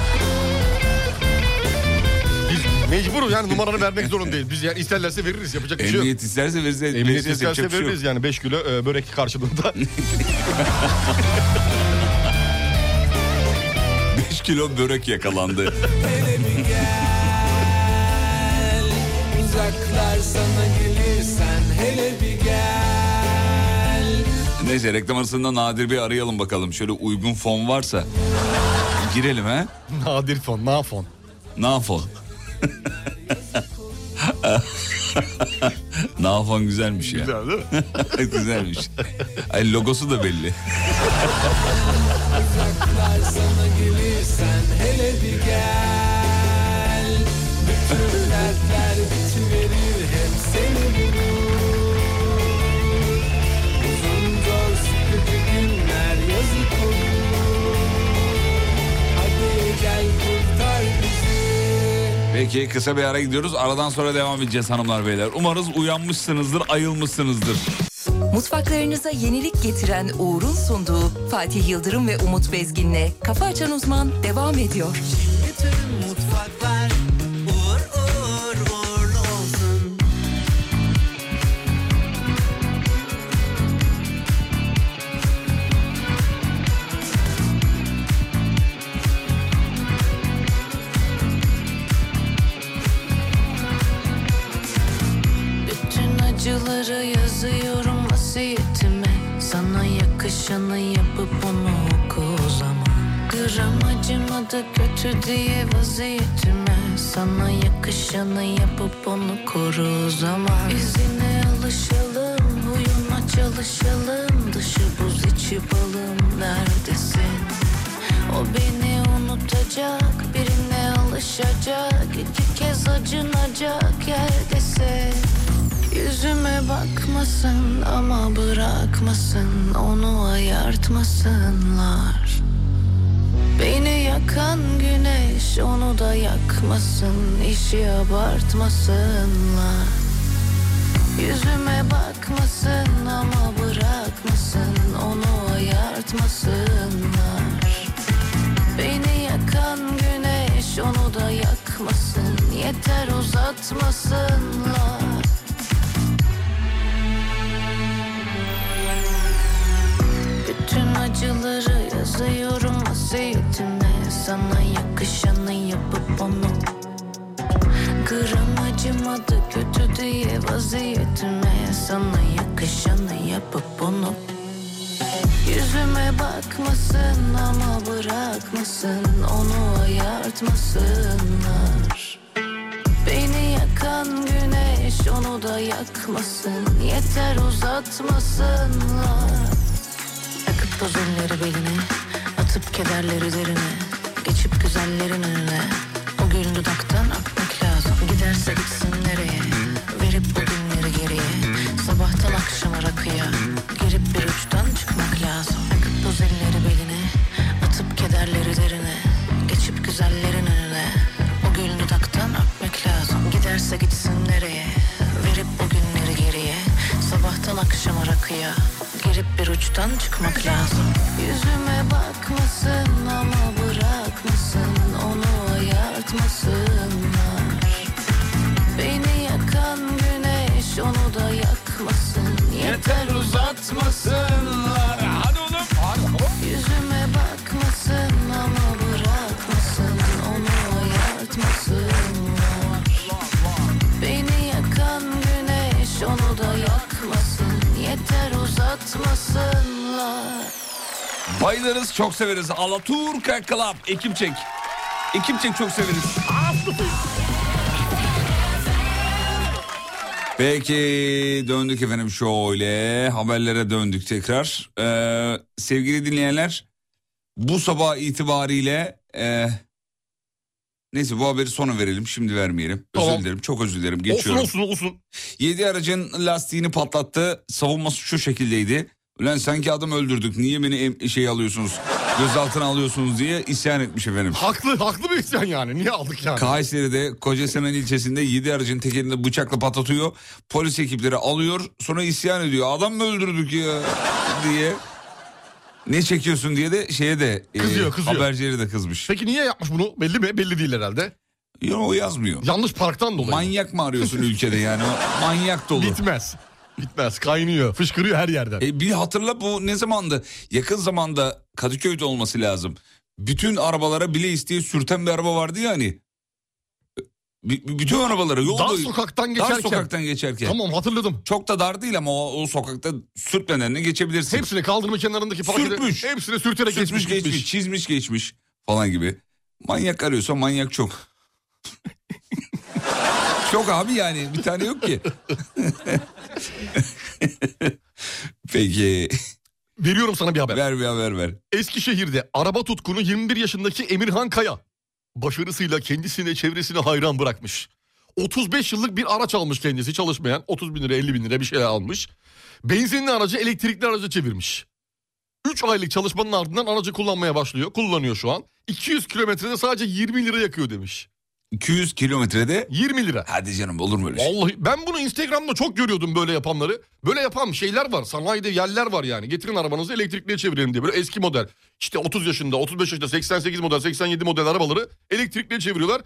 Mecburuz yani numaranı vermek zorundayız. Biz yani isterlerse veririz yapacak bir şey yok. Emniyet isterse veririz. Emniyet isterse şey veririz yani 5 kilo e, börek karşılığında. 5 kilo börek yakalandı. Uzaklar sana gelirsen Hele bir gel Neyse reklam arasında Nadir bir arayalım bakalım. Şöyle uygun fon varsa girelim he. Nadir fon, na fon. Nafon. Nafon güzelmiş ya. Güzel değil mi? güzelmiş. Ay logosu da belli. Uzaklar sana gelirsen Hele bir gel Peki kısa bir ara gidiyoruz. Aradan sonra devam edeceğiz hanımlar beyler. Umarız uyanmışsınızdır, ayılmışsınızdır. Mutfaklarınıza yenilik getiren Uğur'un sunduğu Fatih Yıldırım ve Umut Bezgin'le Kafa Açan Uzman devam ediyor. Bütün Acıları yazıyorum vasiyetime. Sana yakışanı yapıp onu oku o zaman. Gram acımadı kötü diye vaziyetime. Sana yakışanı yapıp onu koru o zaman. İzine alışalım huyuna çalışalım. Dışı buz içi balım neredesin? O beni unutacak birine alışacak. İki kez acınacak yerdesin Yüzüme bakmasın ama bırakmasın Onu ayartmasınlar. Beni yakan güneş onu da yakmasın işi abartmasınlar. Yüzüme bakmasın ama bırakmasın onu ayartmasınlar. Beni yakan güneş onu da yakmasın yeter uzatmasınlar yazıyorum vasiyetime Sana yakışanı yapıp onu Gram acımadı kötü diye vaziyetime. Sana yakışanı yapıp onu Yüzüme bakmasın ama bırakmasın Onu ayartmasınlar. Beni yakan güneş onu da yakmasın Yeter uzatmasınlar. Takıp toz elleri beline Atıp kederleri derine Geçip güzellerin önüne. O gül dudaktan akmak lazım Giderse gitsin nereye? Verip o günleri geriye Sabahtan akşama rakıya. Girip bir uçtan çıkmak lazım Takıp toz elleri beline. Atıp kederleri derine Geçip güzellerin önüne. O gül dudaktan akmak lazım Giderse gitsin nereye? Verip o günleri geriye Sabahtan akşama rakıya Girip bir uçtan çıkmak lazım. Yüzüme bakmasın ama bırakmasın Onu ayartmasınlar. Beni yakan güneş onu da yakmasın. Yeter uzatmasınlar Bayılırız çok severiz. Alaturka Club. Ekip çek. Ekip çek çok severiz. Peki döndük efendim şöyle haberlere döndük tekrar. Ee, sevgili dinleyenler bu sabah itibariyle e, neyse bu haberi sonra verelim şimdi vermeyelim. Tamam. Özür dilerim çok özür dilerim Olsun geçiyorum. olsun olsun. 7 aracın lastiğini patlattı. Savunması şu şekildeydi. Ulan sanki adam öldürdük. Niye beni em- şey alıyorsunuz? Gözaltına alıyorsunuz diye isyan etmiş efendim. Haklı haklı bir isyan yani. Niye aldık yani? Kayseri'de Kocasemen ilçesinde 7 aracın tekerini bıçakla patlatıyor. Polis ekipleri alıyor. Sonra isyan ediyor. Adam mı öldürdük ya diye. Ne çekiyorsun diye de şeye de e, Kızıyor, kızıyor. habercileri de kızmış. Peki niye yapmış bunu? Belli mi? Belli değil herhalde. Yok o yazmıyor. Yanlış parktan dolayı. Manyak mı arıyorsun ülkede yani? Manyak dolu. Bitmez. Bitmez. Kaynıyor. Fışkırıyor her yerden. E, bir hatırla bu ne zamandı? Yakın zamanda Kadıköy'de olması lazım. Bütün arabalara bile isteye sürten bir araba vardı ya hani. B- b- bütün arabalara yol Dar sokaktan Dar geçerken. sokaktan geçerken. Tamam hatırladım. Çok da dar değil ama o, o sokakta sürtmeden de geçebilirsin. Hepsini kaldırma kenarındaki parkede. Sürtmüş. Hepsini sürterek Sürtmüş geçmiş, geçmiş, çizmiş geçmiş falan gibi. Manyak arıyorsa manyak çok. çok abi yani bir tane yok ki. Peki Veriyorum sana bir haber. ver bir haber ver. Eskişehir'de araba tutkunu 21 yaşındaki Emirhan Kaya başarısıyla kendisine çevresine hayran bırakmış. 35 yıllık bir araç almış kendisi çalışmayan 30 bin lira 50 bin lira bir şey almış. Benzinli aracı elektrikli araca çevirmiş. 3 aylık çalışmanın ardından aracı kullanmaya başlıyor. Kullanıyor şu an. 200 kilometrede sadece 20 lira yakıyor demiş. 200 kilometrede 20 lira. hadi canım olur mu öyle şey? Vallahi ben bunu Instagram'da çok görüyordum böyle yapanları. Böyle yapan şeyler var. Sanayide yerler var yani. Getirin arabanızı elektrikliye çevirelim diye. Böyle eski model. İşte 30 yaşında, 35 yaşında, 88 model, 87 model arabaları elektrikliye çeviriyorlar.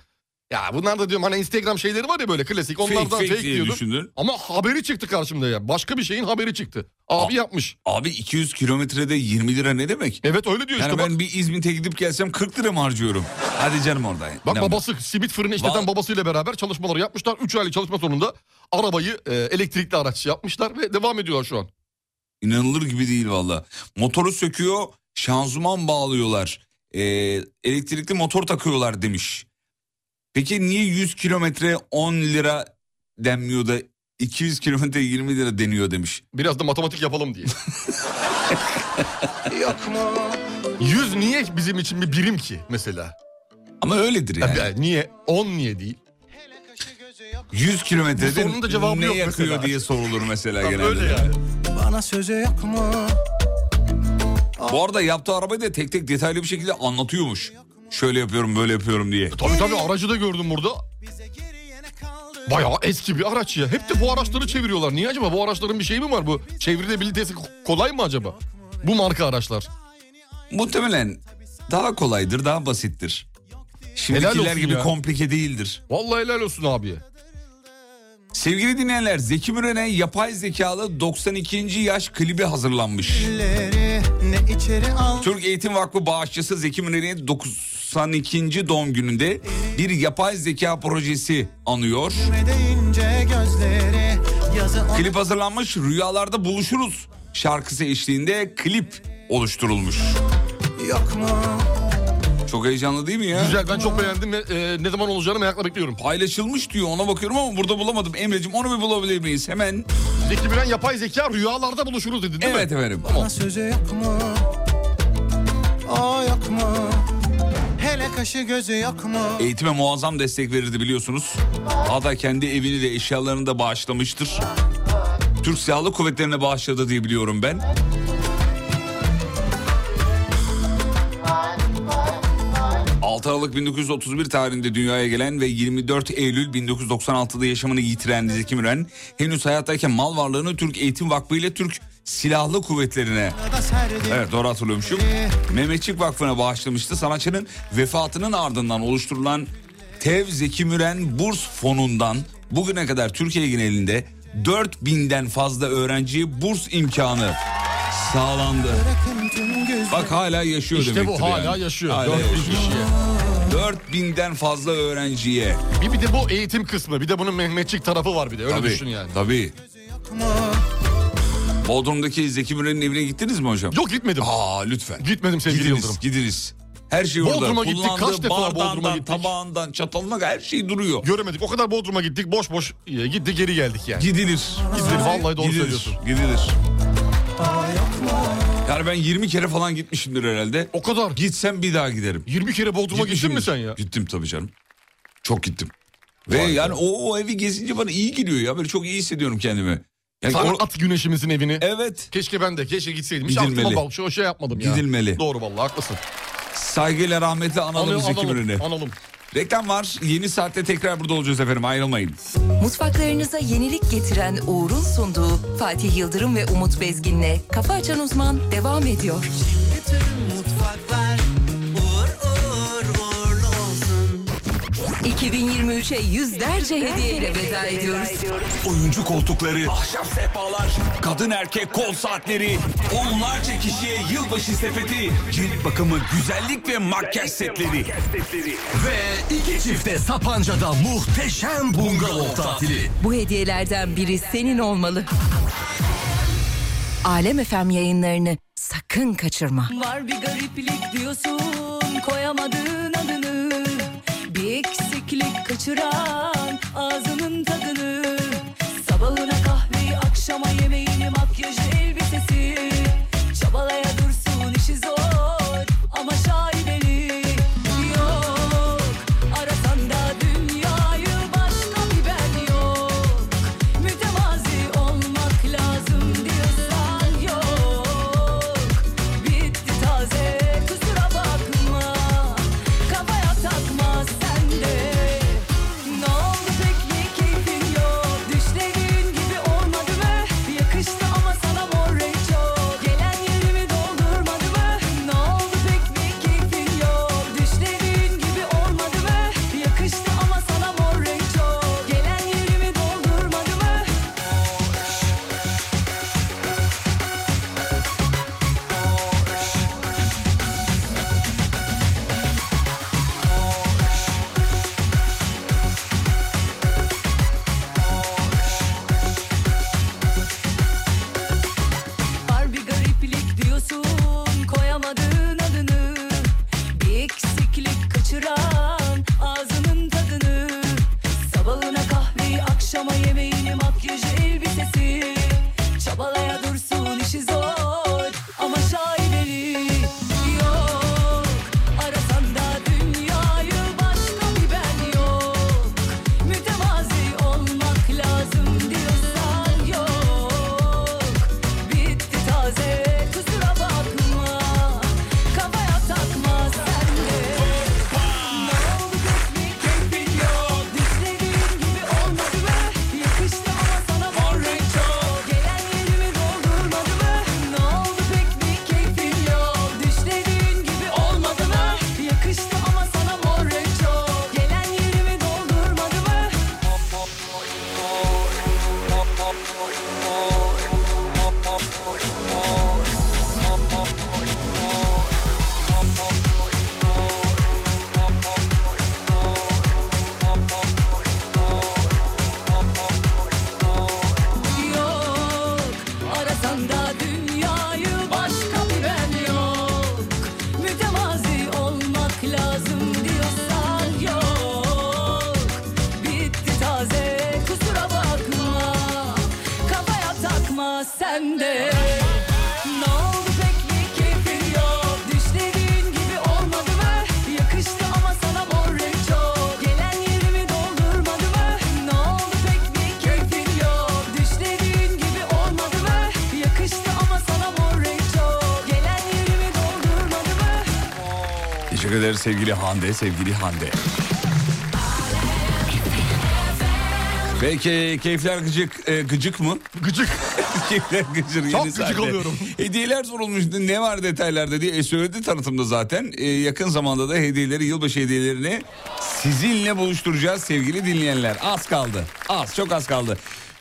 Ya bunlar da diyorum hani Instagram şeyleri var ya böyle klasik. Onlardan Fake, fake, fake diye diyordum. düşündün. Ama haberi çıktı karşımda ya. Başka bir şeyin haberi çıktı. Abi Aa. yapmış. Abi 200 kilometrede 20 lira ne demek? Evet öyle diyor Yani işte. ben Bak, bir İzmit'e gidip gelsem 40 lira mı harcıyorum? Hadi canım orada. bak İnanma. babası simit fırını işleten Va- babasıyla beraber çalışmaları yapmışlar. 3 aylık çalışma sonunda arabayı e, elektrikli araç yapmışlar ve devam ediyorlar şu an. İnanılır gibi değil valla. Motoru söküyor, şanzıman bağlıyorlar. e, elektrikli motor takıyorlar demiş. Peki niye 100 kilometre 10 lira denmiyor da 200 kilometre 20 lira deniyor demiş. Biraz da matematik yapalım diye. Yok mu? 100 niye bizim için bir birim ki mesela? Ama öyledir yani. Ya, niye? 10 niye değil? 100 Bu kilometrede sorunun da cevabı ne yok yakıyor mesela. diye sorulur mesela genelde. öyle yani. Bana sözü yok mu? Bu arada yaptığı arabayı da tek tek detaylı bir şekilde anlatıyormuş. Şöyle yapıyorum böyle yapıyorum diye. Tabii tabii aracı da gördüm burada. Bayağı eski bir araç ya. Hep de bu araçları çeviriyorlar. Niye acaba? Bu araçların bir şeyi mi var? Bu çevrilebilitesi kolay mı acaba? Bu marka araçlar. Muhtemelen daha kolaydır, daha basittir. Şimdikiler gibi ya. komplike değildir. Vallahi helal olsun abi. Sevgili dinleyenler Zeki Müren'e yapay zekalı 92. yaş klibi hazırlanmış. Türk Eğitim Vakfı bağışçısı Zeki Müren'in 92. doğum gününde bir yapay zeka projesi anıyor. Klip hazırlanmış rüyalarda buluşuruz şarkısı eşliğinde klip oluşturulmuş. yok mu? Çok heyecanlı değil mi ya? Güzel ben çok beğendim ve e, ne zaman olacağını merakla bekliyorum. Paylaşılmış diyor ona bakıyorum ama burada bulamadım. Emre'cim onu bir bulabilir miyiz? Hemen. Zeki Müren yapay zeka rüyalarda buluşuruz dedin değil Evet mi? efendim. Bana sözü yok mu? O yok mu? Hele kaşı gözü yok mu? Eğitime muazzam destek verirdi biliyorsunuz. Hatta kendi evini de eşyalarını da bağışlamıştır. Türk Silahlı Kuvvetleri'ne bağışladı diye biliyorum ben. ...6 Aralık 1931 tarihinde dünyaya gelen ve 24 Eylül 1996'da yaşamını yitiren Zeki Müren... ...henüz hayattayken mal varlığını Türk Eğitim Vakfı ile Türk Silahlı Kuvvetleri'ne Evet doğru hatırlıyormuşum. Mehmetçik Vakfı'na bağışlamıştı. Sanatçının vefatının ardından oluşturulan Tev Zeki Müren Burs Fonu'ndan bugüne kadar Türkiye genelinde 4000'den fazla öğrenciye burs imkanı sağlandı. Bak hala yaşıyor İşte demektir bu hala yani. yaşıyor. Hala 4000 yaşıyor. kişiye. 4000'den fazla öğrenciye. Bir, bir de bu eğitim kısmı. Bir de bunun Mehmetçik tarafı var bir de. Öyle tabii, düşün yani. Tabii. Bodrum'daki Zeki Müren'in evine gittiniz mi hocam? Yok gitmedim. Aa lütfen. Gitmedim sevgili Gidiniz, Yıldırım. gidiniz. Her şey orada. Bodrum'a gittik, kaç defa Bodrum'a gittik? tabağından, çatalına her şey duruyor. Göremedik. O kadar Bodrum'a gittik. Boş boş e, gittik geri geldik yani. Gidilir. Gidilir. Vallahi doğru Gidilir. söylüyorsun. Gidilir. Yani ben 20 kere falan gitmişimdir herhalde. O kadar. Gitsem bir daha giderim. 20 kere Bodrum'a gittin mi sen ya? Gittim tabii canım. Çok gittim. Ve Vay yani o, o evi gezince bana iyi geliyor ya. Böyle çok iyi hissediyorum kendimi. Yani Sana o- at güneşimizin evini. Evet. Keşke ben de keşke gitseydim. Hiç Gidilmeli. aklıma bak şu şey yapmadım ya. Gidilmeli. Doğru vallahi haklısın. Saygıyla rahmetle analım Analım, Zeki Müren'i. analım, analım. Reklam var. Yeni saatte tekrar burada olacağız efendim. Ayrılmayın. Mutfaklarınıza yenilik getiren Uğur'un sunduğu Fatih Yıldırım ve Umut Bezgin'le Kafa Açan Uzman devam ediyor. Bütün 2023'e yüzlerce hediyeyle veda ediyoruz. Oyuncu koltukları, ahşap sehpalar, kadın erkek kol saatleri, onlarca kişiye yılbaşı sepeti, cilt bakımı, güzellik ve makyaj setleri. Ve iki çifte Sapanca'da muhteşem bungalov tatili. Bu hediyelerden biri senin olmalı. Alem FM yayınlarını sakın kaçırma. Var bir gariplik diyorsun koyamadığın adını kaçıran ağzının tadını. Sabahına kahveyi akşama yemeğini makyajı elbisesi. Çabalaya dursun işi zor Teşekkür ederiz sevgili Hande, sevgili Hande. Peki keyifler gıcık, e, gıcık mı? Gıcık. keyifler gıcık. Çok gıcık saatte. oluyorum. Hediyeler sorulmuştu. Ne var detaylarda diye e, söyledi tanıtımda zaten. E, yakın zamanda da hediyeleri, yılbaşı hediyelerini sizinle buluşturacağız sevgili dinleyenler. Az kaldı. Az, çok az kaldı.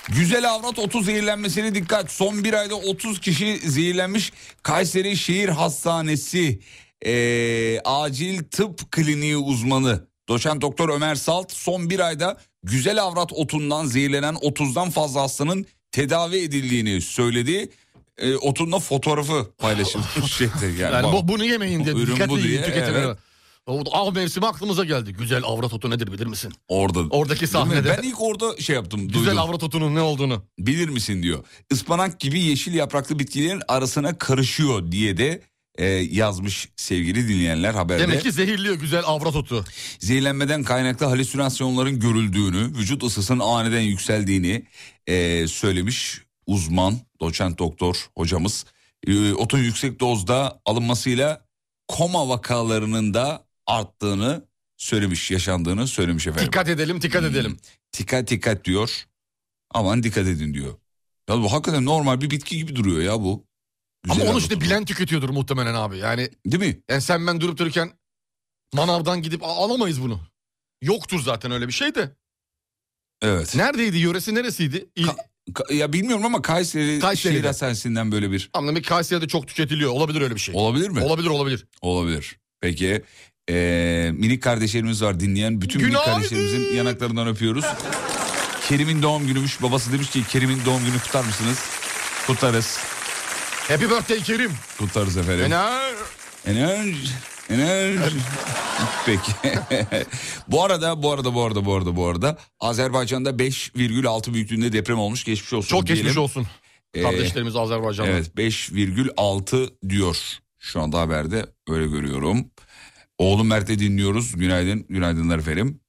Güzel avrat 30 zehirlenmesine dikkat. Son bir ayda 30 kişi zehirlenmiş. Kayseri Şehir Hastanesi e, acil tıp kliniği uzmanı doçent doktor Ömer Salt son bir ayda güzel avrat otundan zehirlenen 30'dan fazla hastanın tedavi edildiğini söyledi. E, otunla fotoğrafı paylaşılmış şeydi. Yani, Yani bak- bu, bunu yemeyin diye. Ürün Dikkatli diye, tüketin. evet. Av mevsimi aklımıza geldi. Güzel avrat otu nedir bilir misin? Orada. Oradaki sahnede. Ben ilk orada şey yaptım. Güzel duydum. avrat otunun ne olduğunu. Bilir misin diyor. Ispanak gibi yeşil yapraklı bitkilerin arasına karışıyor diye de e, yazmış sevgili dinleyenler haberde. Demek ki zehirliyor güzel avrat otu. Zehirlenmeden kaynaklı halüsinasyonların görüldüğünü, vücut ısısının aniden yükseldiğini e, söylemiş uzman, doçent doktor hocamız. E, otun yüksek dozda alınmasıyla koma vakalarının da arttığını söylemiş, yaşandığını söylemiş efendim. Dikkat edelim dikkat edelim. Dikkat dikkat diyor. Aman dikkat edin diyor. Ya bu hakikaten normal bir bitki gibi duruyor ya bu. Güzel Ama onu işte bilen tüketiyordur muhtemelen abi. Yani Değil mi? yani sen ben durup dururken manavdan gidip "Aa, alamayız bunu. Yoktur zaten öyle bir şey de. Evet. Neredeydi yöresi neresiydi? İl... Ka- ya bilmiyorum ama Kayseri Kayseri'de. Hastanesi'nden böyle bir ki Kayseri'de çok tüketiliyor. Olabilir öyle bir şey. olabilir mi? Olabilir olabilir. Olabilir. Peki eee, minik kardeşlerimiz var dinleyen. Bütün minik Günaydın. kardeşlerimizin yanaklarından öpüyoruz. Kerim'in doğum günümüş. Babası demiş ki Kerim'in doğum günü kutlar mısınız? Kutlarız. Happy birthday Kerim. Kutlarız efendim. Ener. Enerji. Enerji. Peki. bu arada bu arada bu arada bu arada bu arada Azerbaycan'da 5,6 büyüklüğünde deprem olmuş. Geçmiş olsun. Çok geçmiş diyelim. olsun. Ee, Kardeşlerimiz Azerbaycan'da. Evet 5,6 diyor. Şu anda haberde öyle görüyorum. Oğlum Mert'e dinliyoruz. Günaydın. Günaydınlar efendim.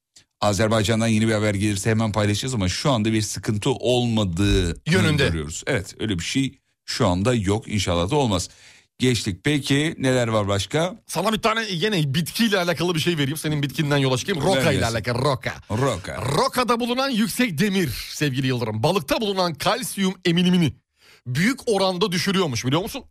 Azerbaycan'dan yeni bir haber gelirse hemen paylaşacağız ama şu anda bir sıkıntı olmadığı Yönünde. görüyoruz. Evet öyle bir şey şu anda yok. İnşallah da olmaz. Geçtik. Peki neler var başka? Sana bir tane yine bitkiyle alakalı bir şey vereyim. Senin bitkinden yola çıkayım. Roka ile alakalı roka. Roka. Rokada bulunan yüksek demir sevgili Yıldırım. Balıkta bulunan kalsiyum emilimini büyük oranda düşürüyormuş biliyor musun?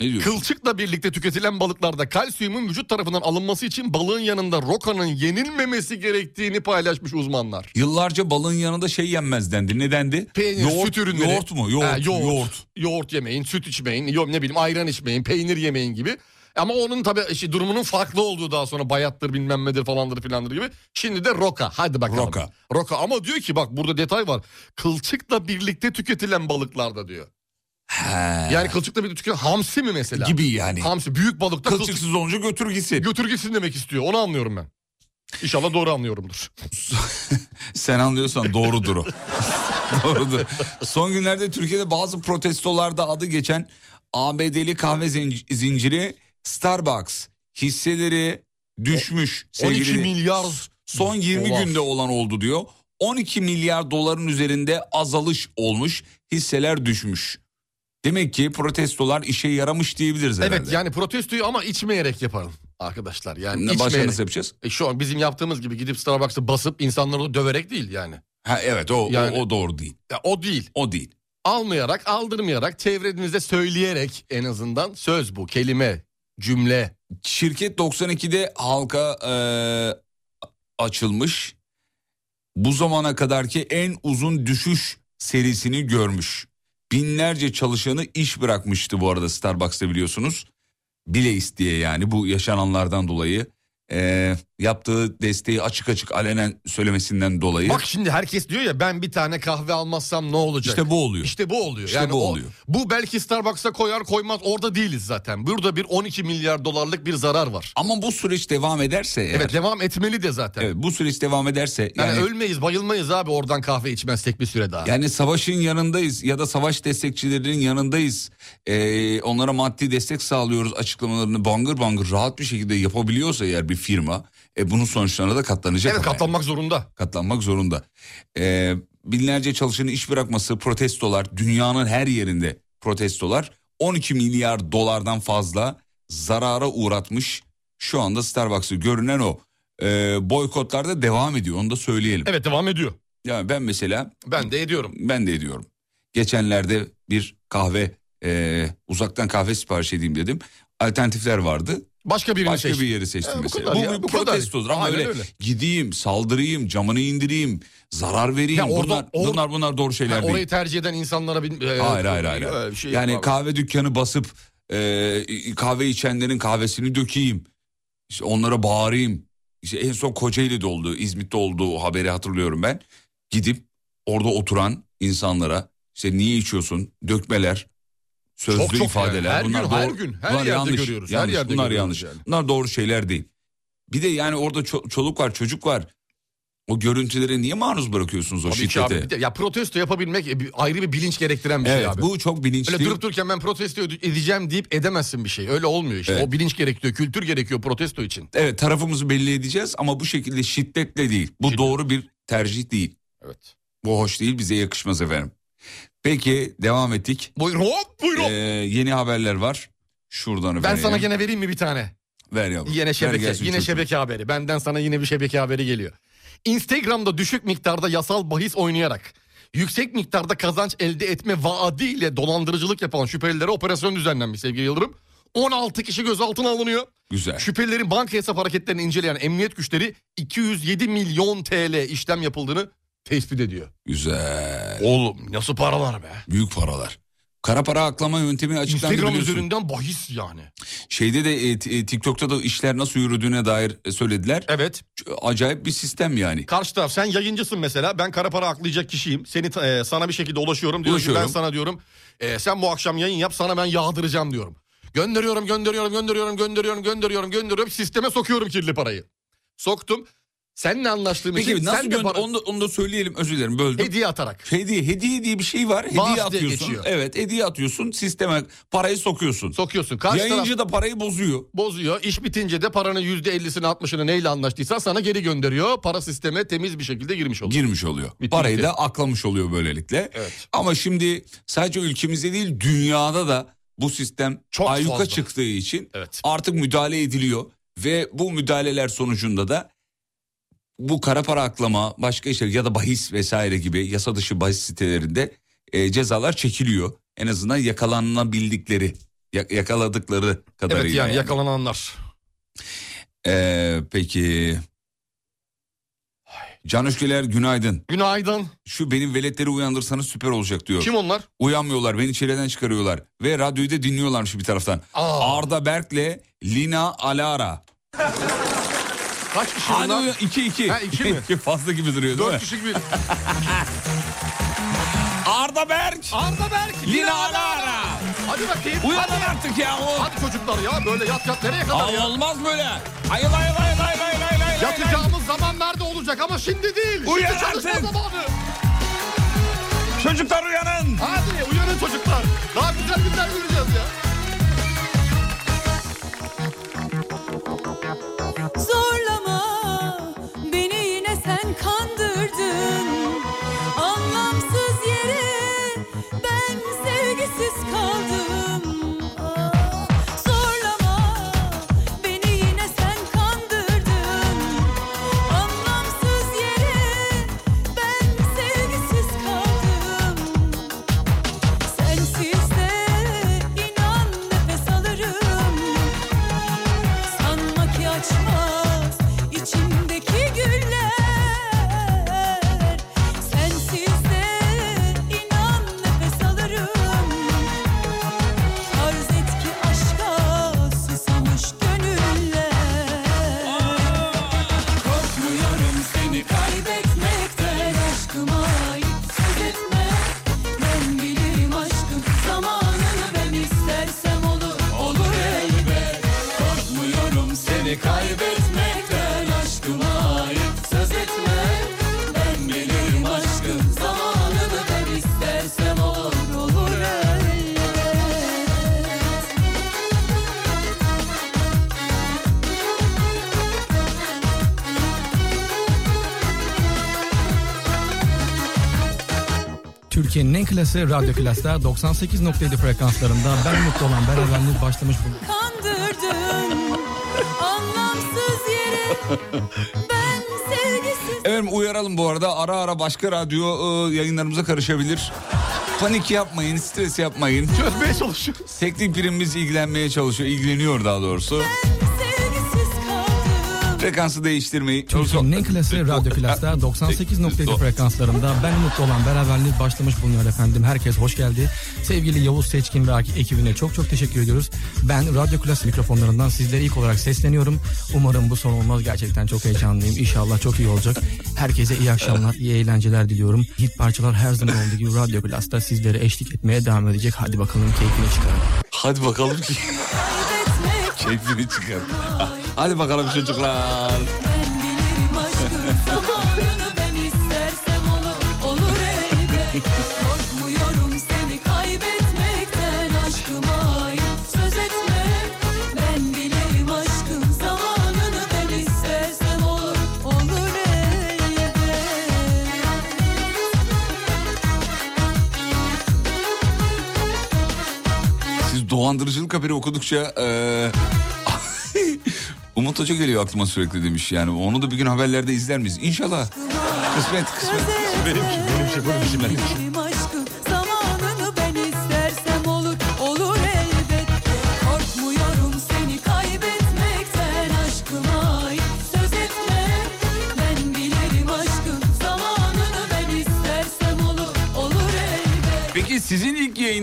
Ne diyorsun? Kılçıkla birlikte tüketilen balıklarda kalsiyumun vücut tarafından alınması için balığın yanında rokanın yenilmemesi gerektiğini paylaşmış uzmanlar. Yıllarca balığın yanında şey yenmez dendi. Ne dendi? Peynir, yoğurt, süt ürünleri. Yoğurt mu? Yoğurt. Ha, yoğurt. yoğurt. Yoğurt yemeyin, süt içmeyin, yok ne bileyim ayran içmeyin, peynir yemeyin gibi. Ama onun tabii işte durumunun farklı olduğu daha sonra bayattır bilmem nedir falandır filandır gibi. Şimdi de roka. Hadi bakalım. Roka. Roka ama diyor ki bak burada detay var. Kılçıkla birlikte tüketilen balıklarda diyor. He. Yani kılçıkla birlikte tüketilen hamsi mi mesela? Gibi yani. Hamsi büyük balıkta kılçık Kılçıksız olunca götür gitsin. götür gitsin demek istiyor. Onu anlıyorum ben. İnşallah doğru anlıyorumdur. Sen anlıyorsan doğrudur o. doğrudur. Son günlerde Türkiye'de bazı protestolarda adı geçen ABD'li kahve zinc- zinciri Starbucks hisseleri düşmüş. 12 sevgili- milyar Son 20 dolar. günde olan oldu diyor. 12 milyar doların üzerinde azalış olmuş. Hisseler düşmüş. Demek ki protestolar işe yaramış diyebiliriz herhalde. Evet yani protestoyu ama içmeyerek yapalım arkadaşlar. Yani Ne, başka nasıl yapacağız? E şu an bizim yaptığımız gibi gidip Starbucks'a basıp insanları döverek değil yani. Ha evet o, Yani- o, o doğru değil. Ya o değil. O değil. Almayarak, aldırmayarak, çevrenizde söyleyerek en azından söz bu, kelime, cümle. Şirket 92'de halka e, açılmış. Bu zamana kadarki en uzun düşüş serisini görmüş. Binlerce çalışanı iş bırakmıştı bu arada Starbucks'ta biliyorsunuz. Bile isteye yani bu yaşananlardan dolayı. e, yaptığı desteği açık açık alenen söylemesinden dolayı. Bak şimdi herkes diyor ya ben bir tane kahve almazsam ne olacak? işte bu oluyor. İşte bu oluyor. İşte yani bu o- oluyor. Bu belki Starbucks'a koyar koymaz orada değiliz zaten. Burada bir 12 milyar dolarlık bir zarar var. Ama bu süreç devam ederse eğer, Evet devam etmeli de zaten. evet, bu süreç devam ederse Yani, yani ölmeyiz bayılmayız abi oradan kahve içmezsek bir süre daha. Yani savaşın yanındayız ya da savaş destekçilerinin yanındayız. Ee, onlara maddi destek sağlıyoruz açıklamalarını bangır bangır rahat bir şekilde yapabiliyorsa eğer bir firma e, bunun sonuçlarına da katlanacak. evet katlanmak zorunda. yani. katlanmak zorunda. Ee, binlerce çalışanın iş bırakması protestolar dünyanın her yerinde protestolar 12 milyar dolardan fazla zarara uğratmış şu anda Starbucks'ı görünen o. Ee, boykotlar da devam ediyor onu da söyleyelim. Evet devam ediyor. Yani ben mesela Ben de ediyorum. ben de ediyorum. Geçenlerde bir kahve e, uzaktan kahve sipariş edeyim dedim. Alternatifler vardı. Başka birini Başka seçtim. bir yeri seçtim E, bu mesela. kadar Bu, ya, bu bu kadar. protestodur ama Aynen öyle, öyle. gideyim, saldırayım, camını indireyim, zarar vereyim. Ya orada- bunlar, or- bunlar bunlar doğru şeyler Ha, değil. orayı tercih eden insanlara bir... e, hayır hayır hayır. şey yani abi. kahve dükkanı basıp e, kahve içenlerin kahvesini dökeyim. İşte onlara bağırayım. İşte en son Kocaeli'de oldu, İzmit'te olduğu haberi hatırlıyorum ben. Gidip orada oturan insanlara işte niye içiyorsun? Dökmeler, sözlü Çok çok ifadeler. yani. Her bunlar gün, doğru, her gün, her yerde yanlış, görüyoruz, her yanlış, yerde bunlar yanlış. yani. Bunlar doğru şeyler değil. Bir de yani orada ço- çoluk var, çocuk var. O görüntülere niye maruz bırakıyorsunuz o Tabii şiddete? abi. De- Ya protesto yapabilmek e, ayrı bir bilinç gerektiren bir şey Evet, abi. bu çok bilinçli. Öyle durup dururken ben protesto edeceğim deyip edemezsin bir şey. Öyle olmuyor işte. Evet. O bilinç gerekiyor, kültür gerekiyor protesto için. Evet tarafımızı belli edeceğiz ama bu şekilde şiddetle değil. Bu doğru bir tercih değil. Evet. Bu hoş değil bize yakışmaz efendim. Peki devam ettik. Buyurun hop buyurun. Ee, yeni haberler var. Şuradan ben sana gene vereyim mi bir tane? Ver yavrum. Yine şebeke, yine çocuğum. şebeke haberi. Benden sana yine bir şebeke haberi geliyor. Instagram'da düşük miktarda yasal bahis oynayarak yüksek miktarda kazanç elde etme vaadiyle dolandırıcılık yapan şüphelilere operasyon düzenlenmiş sevgili Yıldırım. 16 kişi gözaltına alınıyor. Güzel. Şüphelilerin banka hesap hareketlerini inceleyen emniyet güçleri 207 milyon TL işlem yapıldığını tespit ediyor. Güzel. Oğlum nasıl paralar be? Büyük paralar. Kara para aklama yöntemi açıklandı Instagram biliyorsun. üzerinden bahis yani. Şeyde de e, e, TikTok'ta da işler nasıl yürüdüğüne dair e, söylediler. Evet. Acayip bir sistem yani. Karşı taraf sen yayıncısın mesela ben kara para aklayacak kişiyim. Seni e, sana bir şekilde ulaşıyorum. Diyorum ki Ulaşıyorum. ben sana diyorum e, sen bu akşam yayın yap sana ben yağdıracağım diyorum. Gönderiyorum gönderiyorum gönderiyorum gönderiyorum gönderiyorum gönderiyorum sisteme sokuyorum kirli parayı. Soktum. Seninle anlaştığım için Peki nasıl sen de gönder? para- Onu, da, onu da söyleyelim özür dilerim böldüm. hediye atarak. Hediye, hediye diye bir şey var. Bağış Hediye diye atıyorsun. geçiyor. Evet hediye atıyorsun. Sisteme parayı sokuyorsun. Sokuyorsun. Karşı Yayıncı taraf da parayı bozuyor. bozuyor. İş bitince de paranın %50'sini 60'ını neyle anlaştıysan sana geri gönderiyor. Para sisteme temiz bir şekilde girmiş oluyor. Girmiş oluyor. Bitti, Parayı bitti. da aklamış oluyor böylelikle. Evet. Ama şimdi sadece ülkemizde değil dünyada da bu sistem Çok ayyuka fazla. çıktığı için Evet. artık müdahale ediliyor. Ve bu müdahaleler sonucunda da bu kara para aklama başka işler ya da bahis vesaire gibi yasa dışı bahis sitelerinde e, cezalar çekiliyor. En azından yakalanabildikleri ya- yakaladıkları kadarıyla. Evet yani yani. yakalananlar. Ee, peki. Can Özgeler günaydın. Günaydın. Şu benim veletleri uyandırsanız süper olacak diyor. Kim onlar? Uyanmıyorlar beni çileden çıkarıyorlar. Ve radyoyu da dinliyorlarmış bir taraftan. Aa. Arda Berk'le Lina Alara. Kaç kişi Hadi bunlar? uyan 2 2. Ha, iki mi? Fazla gibi duruyor değil mi? Dört kişi bir. Arda Berk. Arda Berk. Lina Alara. Hadi bakayım. Uyanın hadi. artık ya. O. Hadi çocuklar ya böyle yat yat nereye kadar Aa, ya? olmaz böyle. Hayır hayır hayır hayır hayır hayır. hayır. Yatacağımız zamanlarda olacak ama şimdi değil. Uyan şimdi çalışma artık. zamanı. Çocuklar uyanın. Hadi uyanın çocuklar. Daha güzel günler göreceğiz ya. Zorlama kaybetmekten aşkıma ait söz etme Ben bilirim aşkın zamanını ben istersem olur olur Türkiye'nin en klası Radyo Klas'ta 98.7 frekanslarında ben mutlu olan beraberliğiniz başlamış bulunuyor. Efendim uyaralım bu arada ara ara başka radyo e, yayınlarımıza karışabilir. Panik yapmayın, stres yapmayın. Çözmeye çalışıyoruz. Teknik birimimiz ilgilenmeye çalışıyor, ilgileniyor daha doğrusu. kaldım Frekansı değiştirmeyi. Türkiye'nin en klası Radyo Klas'ta 98.7 frekanslarında ben mutlu olan beraberliği başlamış bulunuyor efendim. Herkes hoş geldi. Sevgili Yavuz Seçkin ve ekibine çok çok teşekkür ediyoruz. Ben Radyo Klas mikrofonlarından sizlere ilk olarak sesleniyorum. Umarım bu son olmaz. Gerçekten çok heyecanlıyım. İnşallah çok iyi olacak. Herkese iyi akşamlar, iyi eğlenceler diliyorum. Hit parçalar her zaman olduğu gibi Radyo Klas'ta sizlere eşlik etmeye devam edecek. Hadi bakalım keyfini çıkarın. Hadi bakalım ki keyfini çıkar. Hadi bakalım çocuklar. Siz dolandırıcılık haberi okudukça eee, Umut Hoca geliyor aklıma sürekli demiş yani. Onu da bir gün haberlerde izler miyiz? İnşallah. Kısmet kısmet. Benimki, benimki, benimki, benimki. Bilirim aşkın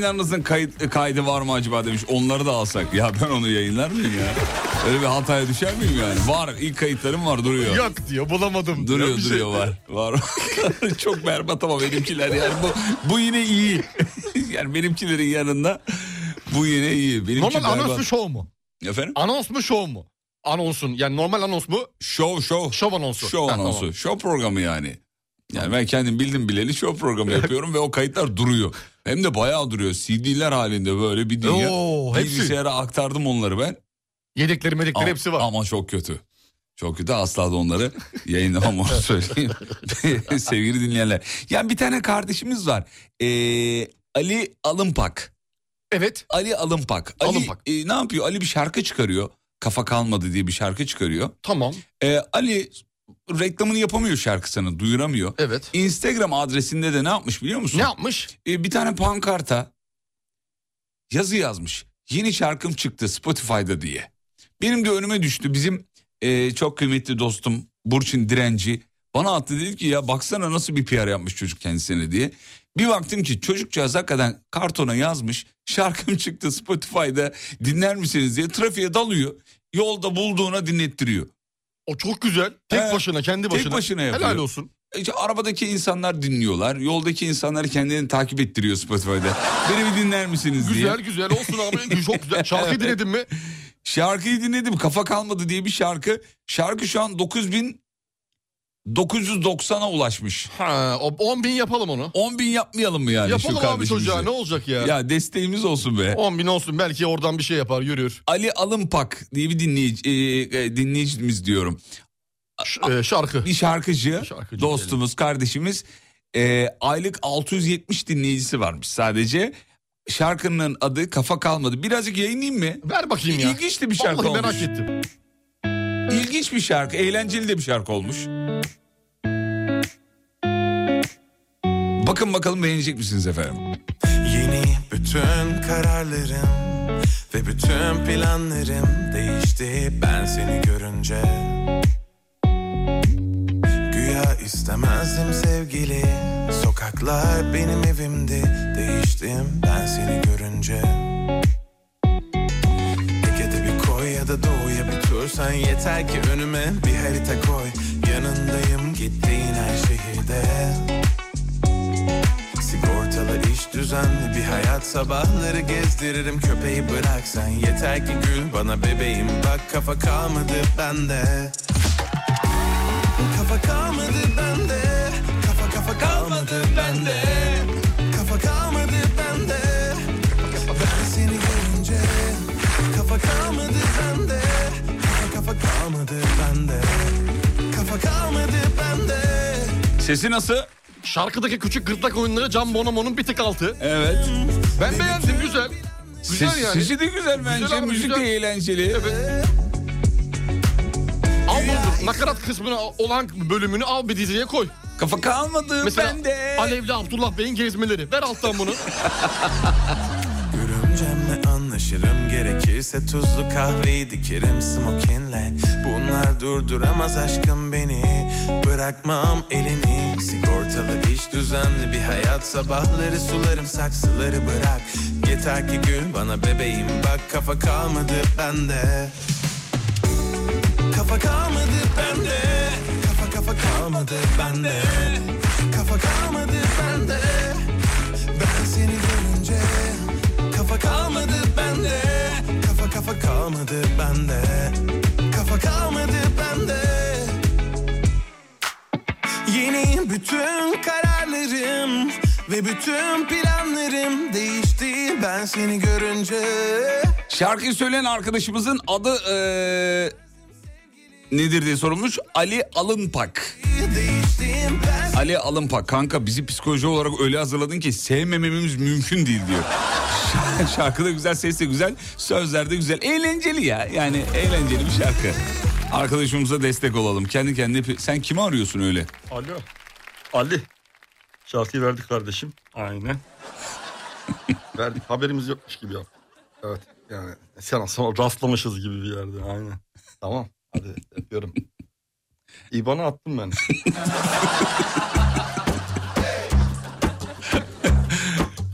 yayınlarınızın kayıt, kaydı var mı acaba demiş. Onları da alsak. Ya ben onu yayınlar mıyım ya? Öyle bir hataya düşer miyim yani? Var. ilk kayıtlarım var duruyor. Yok diyor bulamadım. Duruyor diyor, bir şey. duruyor var. Var. Çok berbat ama benimkiler yani bu, bu yine iyi. yani benimkilerin yanında bu yine iyi. Benimki Normal berbat. anons mu şov mu? Efendim? Anons mu şov mu? Anonsun yani normal anons mu? Şov şov. Şov anonsu. Şov Ha, anonsu. tamam. Şov programı yani. Yani ben kendim bildim bileli şov programı yapıyorum ve o kayıtlar duruyor. Hem de bayağı duruyor. CD'ler halinde böyle bir dünya. Oo, hepsi. Bilgisayara aktardım onları ben. Yedekleri medekleri Ama- hepsi var. Ama çok kötü. Çok kötü asla da onları yayınlamam onu söyleyeyim. Sevgili dinleyenler. Yani bir tane kardeşimiz var. Ee, Ali Alımpak. Evet. Ali Alımpak. Ali Alımpak. e, ne yapıyor? Ali bir şarkı çıkarıyor. Kafa kalmadı diye bir şarkı çıkarıyor. Tamam. Ee, Ali reklamını yapamıyor şarkısını duyuramıyor. Evet. Instagram adresinde de ne yapmış biliyor musun? Ne yapmış? Ee, bir tane pankarta yazı yazmış. Yeni şarkım çıktı Spotify'da diye. Benim de önüme düştü. Bizim e, çok kıymetli dostum Burçin Direnci bana attı dedi ki ya baksana nasıl bir PR yapmış çocuk kendisine diye. Bir baktım ki çocukcağız hakikaten kartona yazmış. Şarkım çıktı Spotify'da dinler misiniz diye trafiğe dalıyor. Yolda bulduğuna dinlettiriyor. O çok güzel. Tek He, başına kendi başına. Tek başına yapıyor. Helal olsun. İşte arabadaki insanlar dinliyorlar. Yoldaki insanlar kendini takip ettiriyor Spotify'da. Beni bir dinler misiniz diye. Güzel güzel olsun abi. Çok güzel. Şarkıyı dinledin mi? Şarkıyı dinledim. Kafa kalmadı diye bir şarkı. Şarkı şu an 9000 990'a ulaşmış. Ha, o 10 bin yapalım onu. 10 bin yapmayalım mı yani Yapalım şu abi çocuğa ne olacak ya? Ya desteğimiz olsun be. 10 bin olsun belki oradan bir şey yapar yürür. Ali Alımpak diye bir dinleyici, e, e, dinleyicimiz diyorum. Ş- e, şarkı. Bir şarkıcı, Şarkıcı dostumuz, kardeşimiz. E, aylık 670 dinleyicisi varmış sadece. Şarkının adı Kafa Kalmadı. Birazcık yayınlayayım mı? Ver bakayım ya. İlginç de bir şarkı Vallahi olmuş. merak ettim. İlginç bir şarkı, eğlenceli de bir şarkı olmuş. Bakın bakalım beğenecek misiniz efendim? Yeni bütün kararlarım ve bütün planlarım değişti ben seni görünce Güya istemezdim sevgili Sokaklar benim evimdi Değiştim ben seni görünce Ege'de bir koy ya da doğuya bir Sen yeter ki önüme bir harita koy. Yanındayım gittiğin her şehirde. Sigortalı iş düzenli bir hayat. Sabahları gezdiririm köpeği bırak sen. Yeter ki gül bana bebeğim. Bak kafa kalmadı bende. Kafa kalmadı bende. Kafa kafa kalmadı bende. Kafa kalmadı bende. Ben seni görünce Kafa kalmadı Kafa kalmadı bende Kafa kalmadı bende Sesi nasıl? Şarkıdaki küçük gırtlak oyunları Can Bonomo'nun bir tık altı. Evet. Ben beğendim güzel. Güzel Ses- yani. Sesi de güzel bence. Güzel abi, Müzik güzel. de eğlenceli. Evet. Bumble'dır. Nakarat kısmına olan bölümünü al bir diziye koy. Kafa kalmadı Mesela bende. Alevli Abdullah Bey'in gezmeleri. Ver alttan bunu. Anlaşırım gerekirse tuzlu kahveyi dikerim smokinle. Bunlar durduramaz aşkım beni Bırakmam elini. Sigortalı iş düzenli bir hayat. Sabahları sularım saksıları bırak. Yeter ki gül bana bebeğim. Bak Kafa kalmadı bende. Kafa kalmadı bende. Kafa kafa kalmadı bende. Kafa kalmadı bende. Ben seni görünce Kafa kalmadı bende. Kafa kafa kalmadı bende. Kafa kalmadı bende. Yeni bütün kararlarım Ve bütün planlarım değişti. Ben seni görünce Şarkıyı söyleyen arkadaşımızın adı eee, nedir diye sorulmuş. Ali Alınpak. Ali Alınpak kanka bizi psikoloji olarak öyle hazırladın ki sevmememiz mümkün değil diyor. Şarkı da güzel, ses de güzel, sözler de güzel. Eğlenceli ya yani eğlenceli bir şarkı. Arkadaşımıza destek olalım. Kendi kendine sen kimi arıyorsun öyle? Alo. Ali. Şarkıyı verdik kardeşim. Aynen. verdik. Haberimiz yokmuş gibi yap. Evet. Yani sen sonra rastlamışız gibi bir yerde. Aynen. Tamam. Hadi yapıyorum. İban'a attım ben.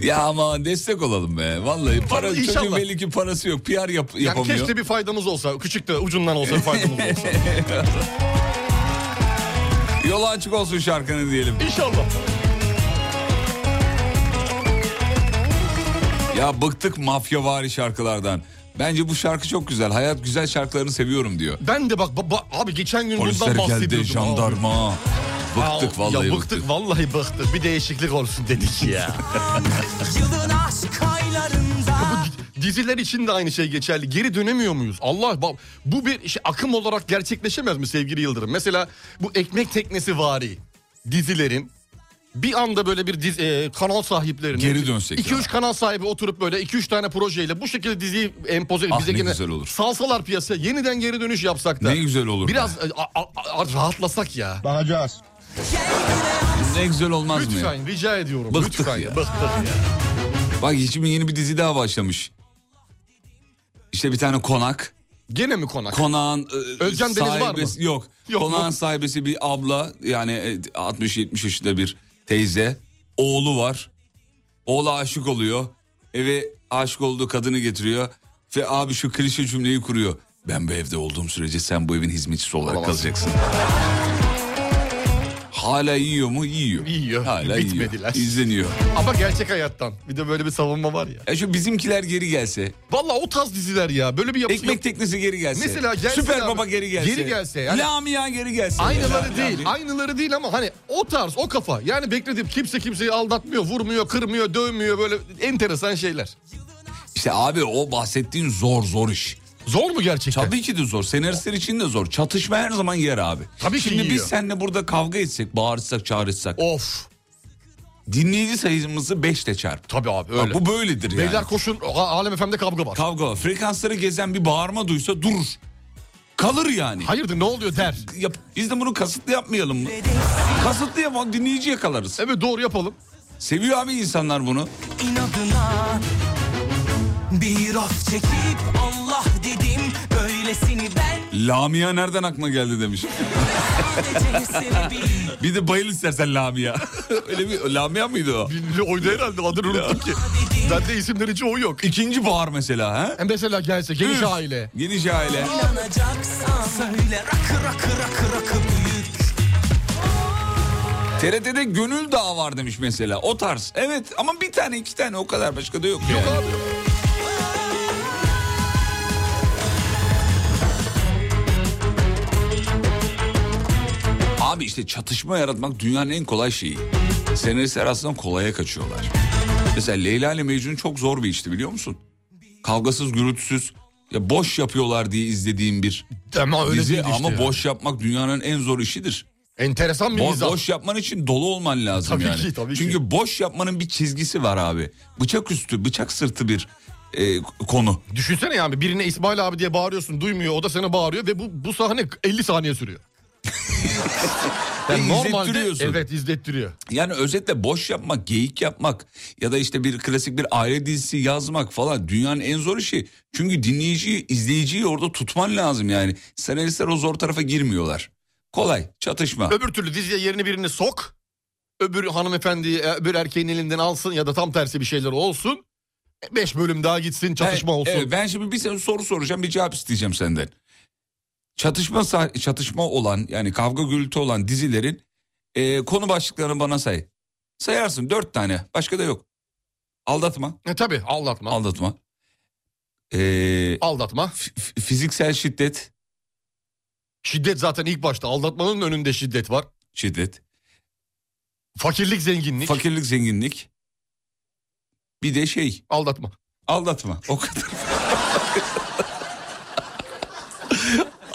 Ya ama destek olalım be. Vallahi para, İnşallah. çocuğun belli ki parası yok. PR yap, Yani yapamıyor. keşke bir faydamız olsa. Küçük de ucundan olsa bir faydamız olsa. Yolu açık olsun şarkının diyelim. İnşallah. Ya bıktık mafyavari şarkılardan. Bence bu şarkı çok güzel. Hayat güzel şarkılarını seviyorum diyor. Ben de bak, ba- ba- abi geçen gün Polisler bundan geldi, bahsediyordum. jandarma. Bıktık Aa, vallahi ya bıktık. bıktık. Vallahi bıktık. Bir değişiklik olsun dedik ya. Yılın aşk aylarında Bu diziler için de aynı şey geçerli. Geri dönemiyor muyuz? Allah bak bu bir işte akım olarak gerçekleşemez mi sevgili Yıldırım? Mesela bu ekmek teknesi vari dizilerin bir anda böyle bir dizi, e, kanal sahiplerinin Geri dönsek 2-3 kanal sahibi oturup böyle 2-3 tane projeyle bu şekilde diziyi empoze Ah, bize ne güzel olur. salsalar piyasaya yeniden geri dönüş yapsak da. Ne güzel olur. Biraz e, a- a- a- rahatlasak ya. Bakacağız. Ne güzel olmaz mı ya? Lütfen rica ediyorum. Bıktık Lütfen ya. Bıktık ya. Bak şimdi yeni bir dizi daha başlamış. İşte bir tane konak. Gene mi konak? Konağın e, Özcan Deniz var mı? sahibesi- Yok. Yok? Konağın sahibesi bir abla yani e, 60-70 yaşında bir teyze. Oğlu var. Oğlu aşık oluyor. Eve aşık olduğu kadını getiriyor. Ve abi şu klişe cümleyi kuruyor. Ben bu evde olduğum sürece sen bu evin hizmetçisi olarak Olamaz. kalacaksın. Hala yiyor mu? Yiyor. Yiyor. Hala Bitmediler. yiyor. İzleniyor. Ama gerçek hayattan. Bir de böyle bir savunma var ya. Ya şu bizimkiler geri gelse. Valla o tarz diziler ya. Böyle bir yapı Ekmek teknesi geri gelse. Mesela gelse Süper abi, Baba geri gelse. geri gelse yani- Lamia geri gelse. Aynıları Ya, değil. ya. Aynıları değil ama hani o tarz, o kafa. Yani bekledim kimse kimseyi aldatmıyor, vurmuyor, kırmıyor, dövmüyor böyle enteresan şeyler. İşte abi o bahsettiğin zor zor iş. Zor mu gerçekten? Tabii ki de zor. Senaristler için de zor. Çatışma her zaman yer abi. Tabii ki Şimdi biz seninle burada kavga etsek, bağırsak, çağrışsak. Of. Dinleyici sayımızı 5'te çarp. Tabii abi Bak öyle. bu böyledir yani. Beyler koşun, Alem FM'de kavga var. Kavga var. Frekansları gezen bir bağırma duysa durur. Kalır yani. Hayırdır ne oluyor der. Yap, biz de bunu kasıtlı yapmayalım mı? Kasıtlı yapalım dinleyici yakalarız. Evet doğru yapalım. Seviyor abi insanlar bunu. inadına Bir of çekip Allah dedim Böylesini ben Lamia nereden aklına geldi demiş. bir de bayıl istersen Lamia. Öyle bir Lamia mıydı o? Birini oydu herhalde adını unuttum ki. Bende isimleri çoğu yok. İkinci bahar mesela ha? E mesela gelse geniş Üf. aile. Geniş aile. Söyle rakı rakı rakı rakı büyük TRT'de Gönül Dağı var demiş mesela. O tarz. Evet ama bir tane iki tane o kadar başka da yok. Yok yani. abi. Abi işte çatışma yaratmak dünyanın en kolay şeyi. Senaristler aslında kolaya kaçıyorlar. Mesela Leyla ile Mecnun çok zor bir işti biliyor musun? Kavgasız gürültüsüz ya boş yapıyorlar diye izlediğim bir Ama öyle dizi işte ama ya. boş yapmak dünyanın en zor işidir. Enteresan bir Bo- mizah. boş yapman için dolu olman lazım Tabii yani. ki, tabii ki. Çünkü boş yapmanın bir çizgisi var abi. Bıçak üstü, bıçak sırtı bir e, konu. Düşünsene yani birine İsmail abi diye bağırıyorsun duymuyor o da sana bağırıyor ve bu, bu sahne 50 saniye sürüyor. yani normalde evet izlettiriyor. Yani özetle boş yapmak, geyik yapmak ya da işte bir klasik bir aile dizisi yazmak falan dünyanın en zor işi. Çünkü dinleyiciyi, izleyiciyi orada tutman lazım yani. Senaristler o zor tarafa girmiyorlar. Kolay, çatışma. Öbür türlü diziye yerini birini sok. Öbür hanımefendiyi e, öbür erkeğin elinden alsın ya da tam tersi bir şeyler olsun. 5 bölüm daha gitsin çatışma Ben- olsun. evet, ben şimdi bir soru soracağım bir cevap isteyeceğim senden. Çatışma çatışma olan yani kavga gürültü olan dizilerin e, konu başlıklarını bana say. Sayarsın dört tane başka da yok. Aldatma. E tabi aldatma. Aldatma. E, Aldatma. fiziksel şiddet. Şiddet zaten ilk başta aldatmanın önünde şiddet var. Şiddet. Fakirlik zenginlik. Fakirlik zenginlik. Bir de şey. Aldatma. Aldatma. O kadar.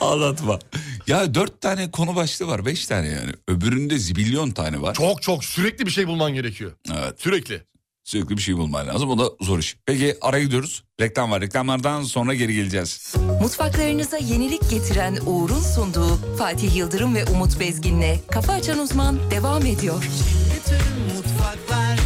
Aldatma. Ya dört tane konu başlığı var. Beş tane yani. Öbüründe zibilyon tane var. Çok çok sürekli bir şey bulman gerekiyor. Evet. Sürekli. Sürekli bir şey bulman lazım. O da zor iş. Peki araya gidiyoruz. Reklam var. Reklamlardan sonra geri geleceğiz. Mutfaklarınıza yenilik getiren Uğur'un sunduğu Fatih Yıldırım ve Umut Bezgin'le Kafa Açan Uzman devam ediyor. Bütün mutfaklar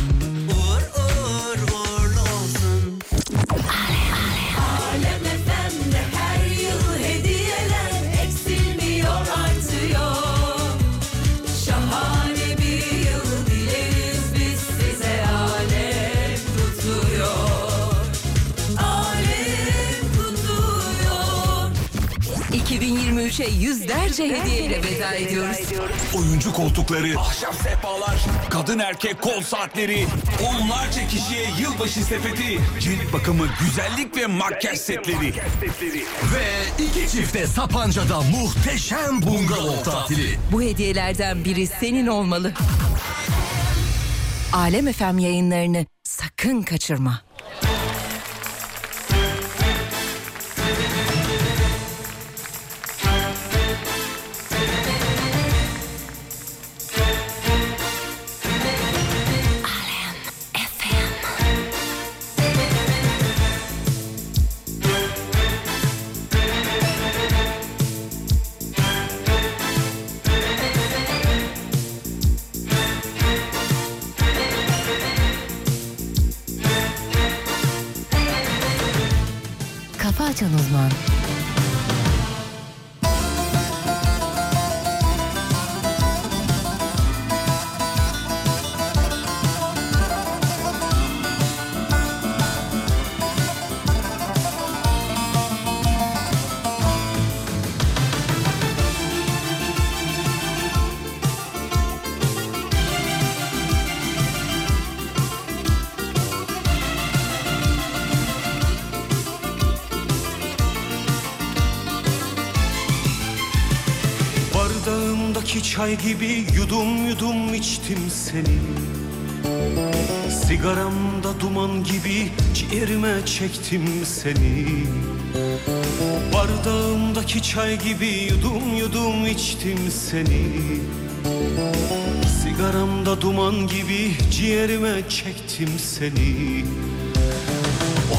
2023'e yüzlerce hediyeyle veda ediyoruz. Oyuncu koltukları, ahşap sehpalar, kadın erkek kol saatleri, onlarca kişiye yılbaşı sepeti, cilt bakımı, güzellik ve makyaj setleri. Ve iki çifte Sapanca'da muhteşem bungalov tatili. Bu hediyelerden biri senin olmalı. Alem FM yayınlarını sakın kaçırma. Açan Uzman. Çay gibi yudum yudum içtim seni. Sigaramda duman gibi ciğerime çektim seni. Bardağımdaki çay gibi yudum yudum içtim seni. Sigaramda duman gibi ciğerime çektim seni.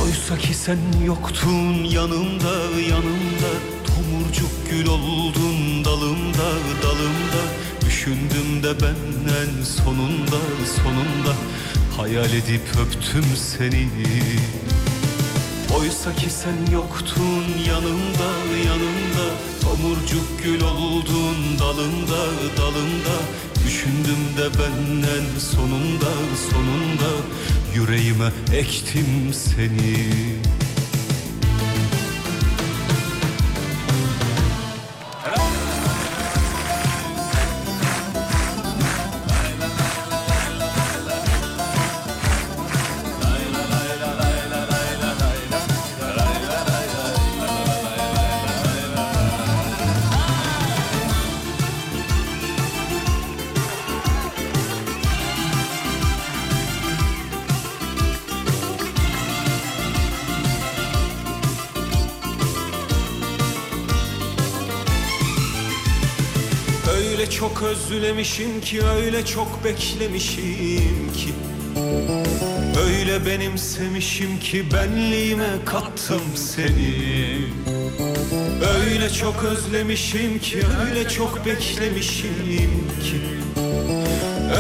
Oysa ki sen yoktun yanımda yanımda Tomurcuk gül oldun dalımda dalımda. Düşündüm de ben en sonunda sonunda. Hayal edip öptüm seni. Oysa ki sen yoktun yanımda yanımda. Tomurcuk gül oldun dalımda dalımda Düşündüm de ben en sonunda sonunda. Yüreğime ektim seni özlemişim ki öyle çok beklemişim ki. Öyle benimsemişim ki benliğime kattım seni. Öyle çok özlemişim ki öyle çok beklemişim ki.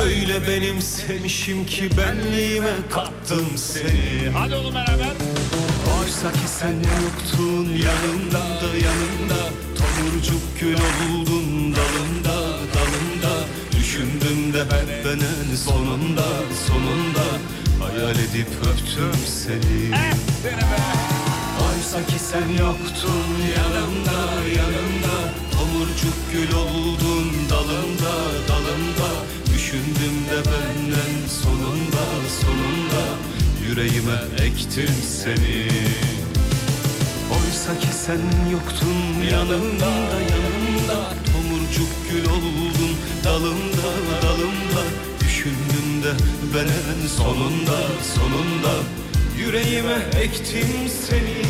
Öyle benimsemişim ki benliğime kattım seni. Hadi oğlum beraber. Oysa ki sen yoktun yanımda yanımda Tomurcuk gül oldun de ben ben en sonunda sonunda Hayal edip öptüm seni. Oysa ki sen yoktun yanımda yanımda. Tomurcuk gül oldun dalında dalında. Düşündüm de benden sonunda sonunda. Yüreğime ektim seni. Oysa ki sen yoktun yanımda yanımda gül oldun dalımda dalımda Düşündüm de ben en sonunda sonunda Yüreğime ektim seni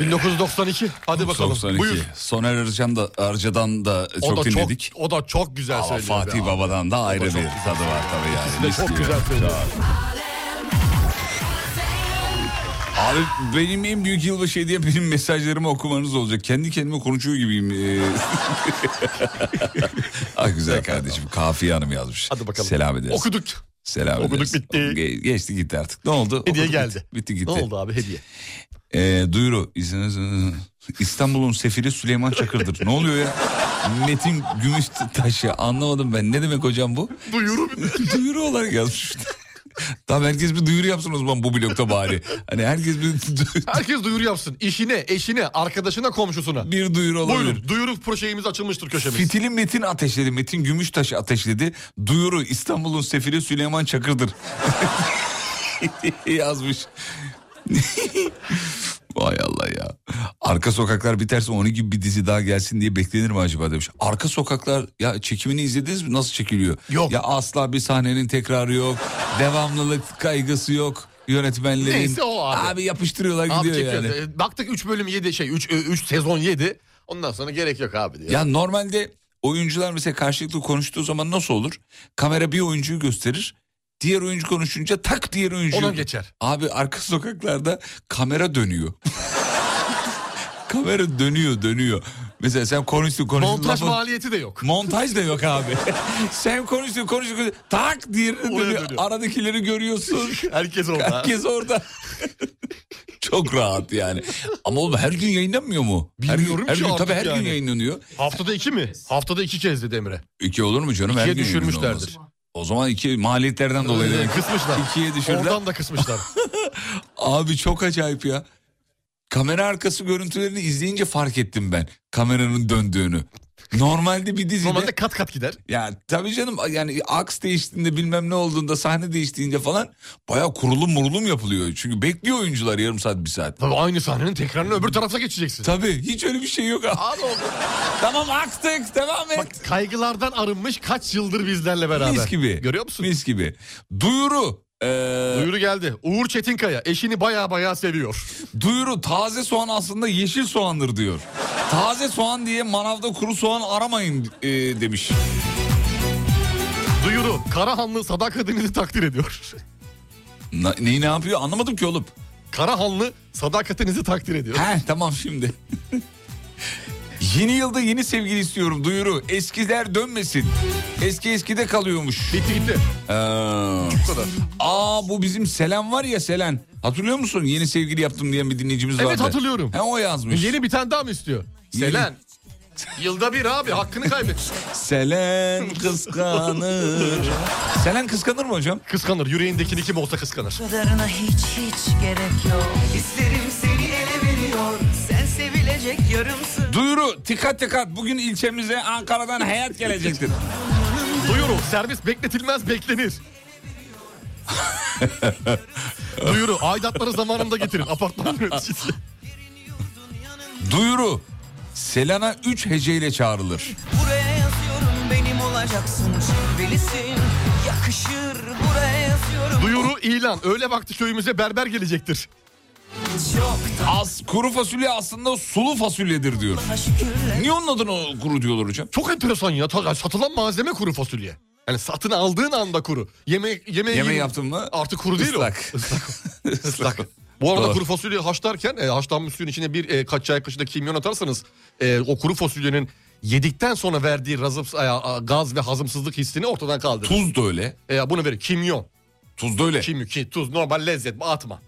1992. Hadi bakalım. 92. Buyur. Soner Arıcan da Arca'dan da O çok da dinledik. Çok, o da çok güzel söylüyor. Fatih be Baba'dan da O ayrı bir tadı var tabii yani. İkisi de Mis çok güzel söylüyor. Abi benim en büyük yılbaşı hediye benim mesajlarımı okumanız olacak. Kendi kendime konuşuyor gibiyim. Ah güzel kardeşim. Kafiye Hanım yazmış. Hadi bakalım. Selam ederiz. Okuduk. Selam Okuduk, ederiz. bitti. Ge- geçti gitti artık. Ne oldu? Hediye Okuduk, geldi. Bitti, bitti gitti. Ne oldu abi hediye? Ee, duyuru. İstanbul'un sefiri Süleyman Çakır'dır. ne oluyor ya? Metin Gümüştaş'ı anlamadım ben. Ne demek hocam bu? Duyuru duyuru olarak yazmış. Tamam herkes bir duyuru yapsın o zaman bu blokta bari. Hani herkes bir Herkes duyuru yapsın. İşine, eşine, arkadaşına, komşusuna. Bir duyuru olabilir. Buyurun. Duyuru projemiz açılmıştır köşemiz. Fitili Metin ateşledi. Metin Gümüştaş ateşledi. Duyuru İstanbul'un sefiri Süleyman Çakır'dır. Yazmış. Vay Allah ya. Arka sokaklar biterse onun gibi bir dizi daha gelsin diye beklenir mi acaba demiş. Arka sokaklar ya çekimini izlediniz mi? Nasıl çekiliyor? Yok. Ya asla bir sahnenin tekrarı yok. Devamlılık kaygısı yok. Yönetmenlerin. Neyse o abi. yapıştırıyorlar Abi gidiyor yani. E, Baktık 3 bölüm 7 şey 3 3 sezon 7. Ondan sonra gerek yok abi diyor. Ya normalde oyuncular mesela karşılıklı konuştuğu zaman nasıl olur? Kamera bir oyuncuyu gösterir. Diğer oyuncu konuşunca tak diğer oyuncu. Ona geçer. Abi arka sokaklarda kamera dönüyor. kamera dönüyor dönüyor. Mesela sen konuştun konuştun. Montaj lafı- maliyeti de yok. Montaj da yok abi. sen konuştun konuştun. Tak diğerine Oraya dönüyor. dönüyor. Aradakileri görüyorsun. Herkes orada. Herkes orada. Çok rahat yani. Ama oğlum her gün yayınlanmıyor mu? Bilmiyorum her ki gün, artık Tabii her yani. gün yayınlanıyor. Haftada 2 mi? Haftada 2 kez dedi Emre. İki olur mu canım? Her İkiye gün yayınlanıyor düşürmüşlerdir. olmaz. O zaman iki maliyetlerden dolayı Ee, kısmışlar. İkiye düşürdüler. Oradan da kısmışlar. Abi çok acayip ya. Kamera arkası görüntülerini izleyince fark ettim ben kameranın döndüğünü. Normalde bir dizide... Normalde kat kat gider. Ya tabii canım yani aks değiştiğinde bilmem ne olduğunda sahne değiştiğinde falan baya kurulum murulum yapılıyor. Çünkü bekliyor oyuncular yarım saat bir saat. Tabii aynı sahnenin tekrarını öbür tarafa geçeceksin. Tabii hiç öyle bir şey yok abi. Tamam aktık devam et. Bak kaygılardan arınmış kaç yıldır bizlerle beraber. Mis gibi. Görüyor musun? Mis gibi. Duyuru. Ee, Duyuru geldi. Uğur Çetinkaya eşini baya baya seviyor. Duyuru taze soğan aslında yeşil soğandır diyor. Taze soğan diye manavda kuru soğan aramayın e, demiş. Duyuru Karahanlı sadakatinizi takdir ediyor. Na- neyi ne yapıyor anlamadım ki oğlum. Karahanlı sadakatinizi takdir ediyor. He tamam şimdi. Yeni yılda yeni sevgili istiyorum duyuru. Eskiler dönmesin. Eski eskide kalıyormuş. Bitti gitti. Ee, Bu kadar. aa bu bizim Selen var ya Selen. Hatırlıyor musun? Yeni sevgili yaptım diyen bir dinleyicimiz vardı. Evet hatırlıyorum. He o yazmış. Yeni bir tane daha mı istiyor? Yeni. Selen. Yılda bir abi hakkını kaybet. Selen kıskanır. Selen kıskanır mı hocam? Kıskanır. Yüreğindekini kim olsa kıskanır. Kadarına hiç hiç gerek yok Hislerim yarımsın Duyuru dikkat dikkat bugün ilçemize Ankara'dan hayat gelecektir. Duyuru servis bekletilmez beklenir. Duyuru aidatları zamanında getirin apartman yöneticisi. Duyuru Selena 3 heceyle çağrılır. Buraya yazıyorum benim olacaksın Cilvelisin yakışır Buraya yazıyorum Duyuru ilan öğle vakti köyümüze berber gelecektir. Az kuru fasulye aslında sulu fasulyedir diyor. Niye onun adına kuru diyorlar hocam? Çok enteresan ya. Ta- Satılan malzeme kuru fasulye. Yani satın aldığın anda kuru. Yeme yemeği Yemeği yaptın mı? Artık kuru değil Islak. o. Islak. Islak. Bu arada Doğru. kuru fasulyeyi haşlarken e, haşlanmış suyun içine bir e, kaç çay kaşığı da kimyon atarsanız e, o kuru fasulyenin yedikten sonra verdiği razım, e, gaz ve hazımsızlık hissini ortadan kaldırır. Tuz da öyle. E, bunu verir. Kimyon. Tuz da öyle. Kimyon, ki, tuz normal lezzet atma.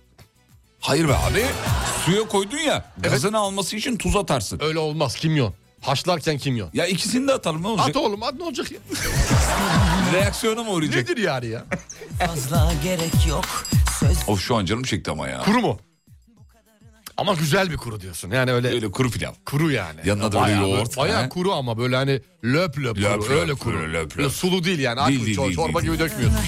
Hayır be abi. Suya koydun ya. Gazını alması için tuz atarsın. Öyle olmaz kimyon. Haşlarken kimyon. Ya ikisini de atalım ne olacak? At oğlum at ne olacak ya? Reaksiyona mı uğrayacak? Nedir yani ya? Fazla gerek yok. Söz Of şu an canım çekti ama ya. Kuru mu? Ama güzel bir kuru diyorsun. Yani öyle Öyle kuru pilav. kuru yani. Yanına da Bayağı böyle yoğurt, Bayağı he? kuru ama böyle hani löp löp, Löp kuru. löp, öyle kuru. löp Böyle löp. sulu değil yani. Değil, değil, çor- değil, çorba değil. gibi dökmüyorsun.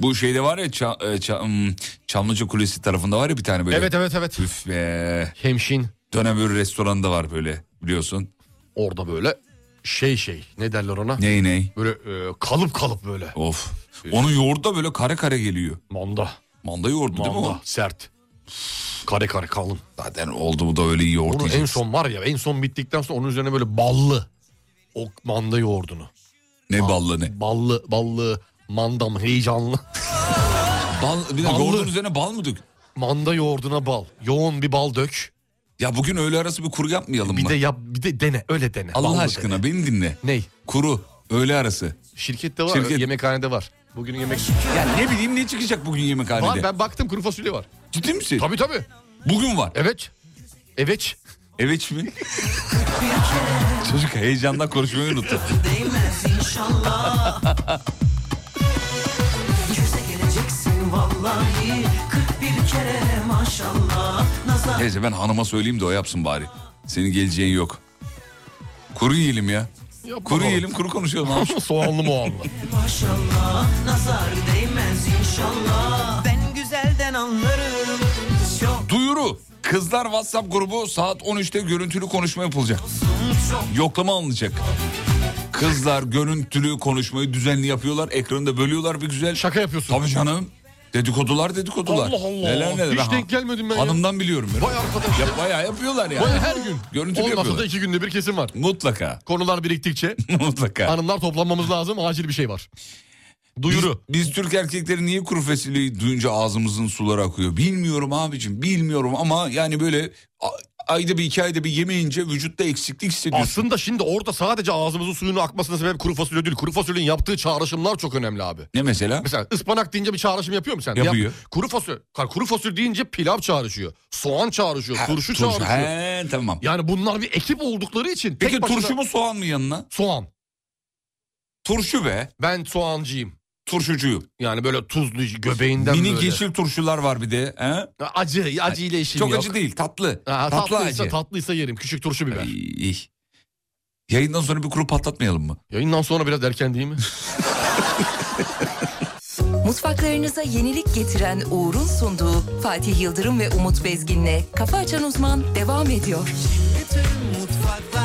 Bu şeyde var ya Ça- e, Ça- hmm, Çamlıca Kulesi tarafında var ya bir tane böyle. Evet evet evet. Üf be. Hemşin Dönem restoranı da var böyle biliyorsun. orada böyle şey şey ne derler ona? Ney ney? Böyle e, kalıp kalıp böyle. Of. Onun yoğurdu da böyle kare kare geliyor. Manda. Manda yoğurdu değil mi o? Manda sert. Kare kare kalın. Zaten oldu bu da öyle iyi yoğurt Onu en yiyeceksin. son var ya en son bittikten sonra onun üzerine böyle ballı. O manda yoğurdunu. Ne ballı ne? Ballı ballı mandam heyecanlı. Bal, bir de Ballı. yoğurdun üzerine bal mı dök? Manda yoğurduna bal. Yoğun bir bal dök. Ya bugün öğle arası bir kuru yapmayalım Bir mı? de yap bir de dene öyle dene. Allah Ballı aşkına dene. beni dinle. Ney? Kuru öğle arası. Şirkette var. Şirket- Yemekhanede var. Bugün yemek. Ya ne bileyim ne çıkacak bugün yemekhanede? Var ben baktım kuru fasulye var. Ciddi misin? Tabii tabii. Bugün var. Evet. Evet. Evet mi? Çocuk heyecandan konuşmayı unuttu. vallahi 41 kere maşallah. Nazar Neyse ben hanıma söyleyeyim de o yapsın bari. Senin geleceğin yok. Kuru yiyelim ya. Yapma Kuru oğlum. yiyelim kuru konuşalım. abi. Soğanlı muğanlı. maşallah. Nazar değmez inşallah. Ben güzelden anlarım. Çok Duyuru. Kızlar WhatsApp grubu saat 13'te görüntülü konuşma yapılacak. Yoklama alınacak. Kızlar görüntülü konuşmayı düzenli yapıyorlar. Ekranı da bölüyorlar bir güzel. Şaka yapıyorsun. Tabii canım. Dedikodular dedikodular. Allah Allah. Neler neler. Hiç Ha- denk gelmedim ben ya. Hanımdan biliyorum. ben. Vay arkadaş. Ya bayağı yapıyorlar yani. Baya her gün. Olmasa da yapıyorlar. iki günde bir kesim var. Mutlaka. Konular biriktikçe Mutlaka. hanımlar toplanmamız lazım. Acil bir şey var. Duyuru. Biz, biz Türk erkekleri niye kuru fasulyeyi duyunca ağzımızın suları akıyor? Bilmiyorum abicim bilmiyorum ama yani böyle ayda bir iki ayda bir yemeyince vücutta eksiklik hissediyorsun. Aslında şimdi orada sadece ağzımızın suyunun akmasına sebep kuru fasulye değil. Kuru fasulyenin yaptığı çağrışımlar çok önemli abi. Ne mesela? Mesela ıspanak deyince bir çağrışım yapıyor mu sen? Yapıyor. Yap- kuru fasulye, kuru fasulye deyince pilav çağrışıyor. Soğan çağrışıyor, Ha, turşu, turşu. çağrışıyor. He, tamam. Yani bunlar bir ekip oldukları için. Peki tek başına- turşu mu soğan mı yanına? Soğan. Turşu be. Ben soğancıyım. Turşucuyum. Yani böyle tuzlu göbeğinden Mini böyle. yeşil turşular var bir de. He? Acı, acı ile işim Çok yok. acı değil tatlı. Ha, tatlı tatlıysa, acı. tatlıysa yerim. Küçük turşu biber. İyi. Yayından sonra bir kuru patlatmayalım mı? Yayından sonra biraz erken değil mi? Mutfaklarınıza yenilik getiren Uğur'un sunduğu Fatih Yıldırım ve Umut Bezgin'le Kafa Açan Uzman devam ediyor. Bütün mutfaklar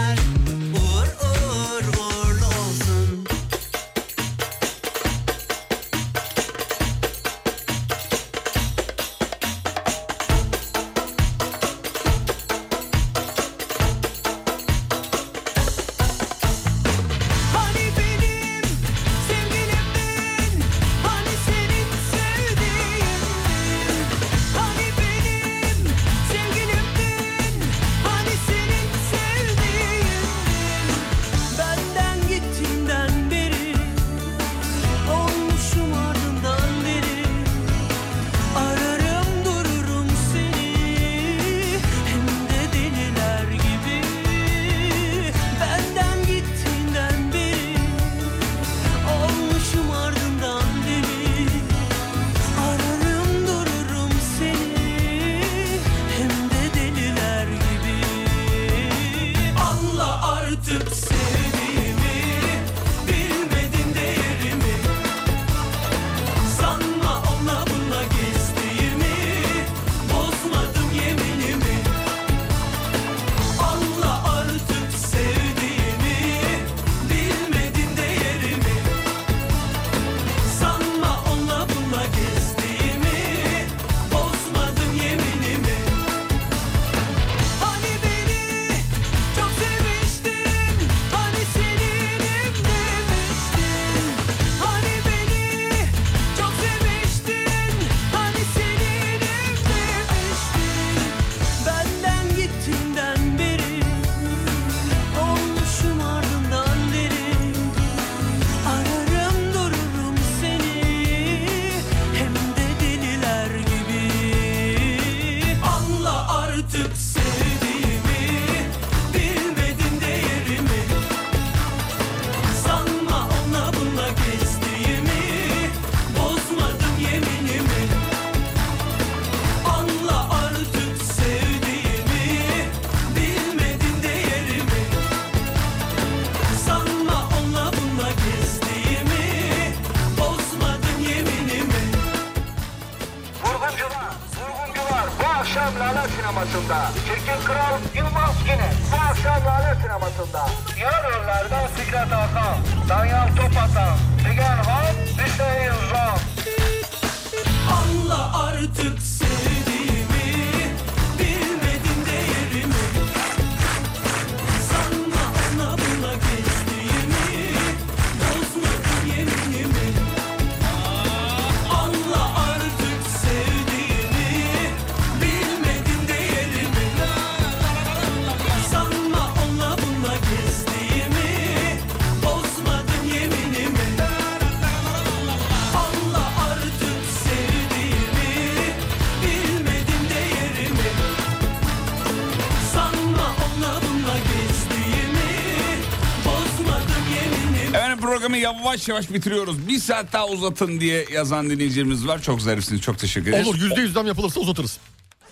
yavaş yavaş bitiriyoruz. Bir saat daha uzatın diye yazan dinleyicilerimiz var. Çok zarifsiniz. Çok teşekkür ederiz. Olur yüzde yüz zam yapılırsa uzatırız.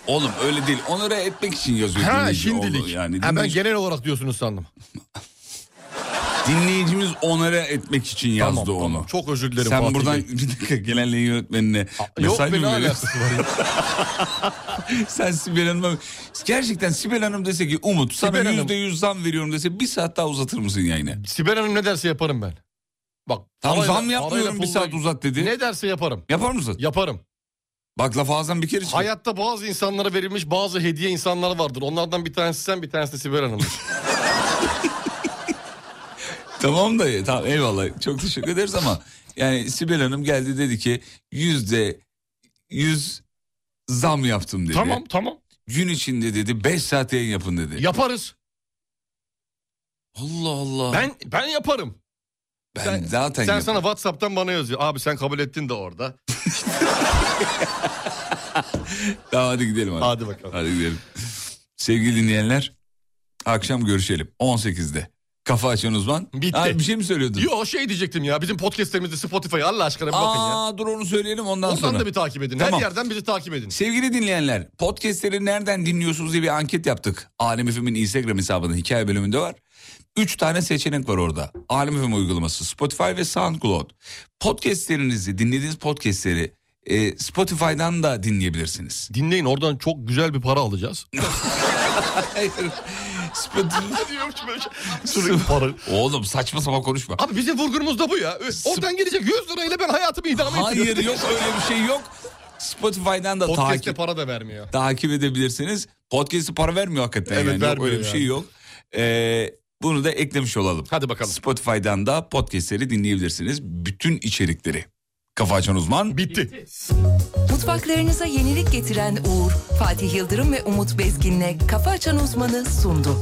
Oğlum öyle değil. Onları etmek için yazıyor. Ha dinleyici. şimdilik. Oğlum Yani ha, ben dinleyici- genel olarak diyorsunuz sandım. Dinleyicimiz onara etmek için yazdı Tamam, onu. tamam. Çok özür dilerim Sen Fatih buradan Bey. bir dakika yayın yönetmenine Yok mesaj be mı ne veriyorsun? alakası var ya. Sen Sibel Hanım'a gerçekten Sibel Hanım dese ki Umut sana Sibel Hanım- yüzde yüz zam veriyorum dese bir saat daha uzatır mısın yayını? Sibel Hanım ne derse yaparım ben. Bak Tamam parayla- zam yapmıyorum bir saat uzat dedi. Ne derse yaparım. Yapar mısın? Yaparım. Bak laf ağzından bir kere çıktı. Hayatta bazı insanlara verilmiş bazı hediye insanlar vardır. Onlardan bir tanesi sen bir tanesi de Sibel Hanım'dır. Tamam da tamam eyvallah çok teşekkür ederiz ama yani Sibel Hanım geldi dedi ki yüzde yüz zam yaptım dedi. tamam tamam. Gün içinde dedi 5 saat yayın yapın dedi. Yaparız. Allah Allah. Ben ben yaparım. Ben sen, zaten Sen yaparım. sana Whatsapp'tan bana yazıyor. Abi sen kabul ettin de orada. Tamam hadi gidelim hadi. Hadi bakalım. Hadi gidelim. Sevgili dinleyenler akşam görüşelim 18'de. Kafa açan uzman. Bitti. Ha, bir şey mi söylüyordun? Yo şey diyecektim ya. Bizim podcastlerimizde Spotify Allah aşkına bir bakın ya. Aa dur onu söyleyelim ondan, Ondan sonra. da bir takip edin. Tamam. Her yerden bizi takip edin. Sevgili dinleyenler podcastleri nereden dinliyorsunuz diye bir anket yaptık. Alem FM'in Instagram hesabında hikaye bölümünde var. Üç tane seçenek var orada. Alem FM uygulaması, Spotify ve SoundCloud. Podcastlerinizi, dinlediğiniz podcastleri e, Spotify'dan da dinleyebilirsiniz. Dinleyin oradan çok güzel bir para alacağız. Hayır. Sürekli para. Oğlum saçma sapan konuşma. Abi bizim vurgunumuz da bu ya. Oradan gelecek 100 lirayla ben hayatımı idame Hayır ettiriyorum. yok öyle bir şey yok. Spotify'dan da Podcast'te takip, para da vermiyor. takip edebilirsiniz. Podcast'ı para vermiyor hakikaten Evet, yani. Yok, vermiyor öyle bir şey yok. Ee, bunu da eklemiş olalım. Hadi bakalım. Spotify'dan da podcastleri dinleyebilirsiniz. Bütün içerikleri. Kafa Açan Uzman. Bitti. Mutfaklarınıza yenilik getiren Uğur, Fatih Yıldırım ve Umut Bezgin'le Kafa Açan Uzman'ı sundu.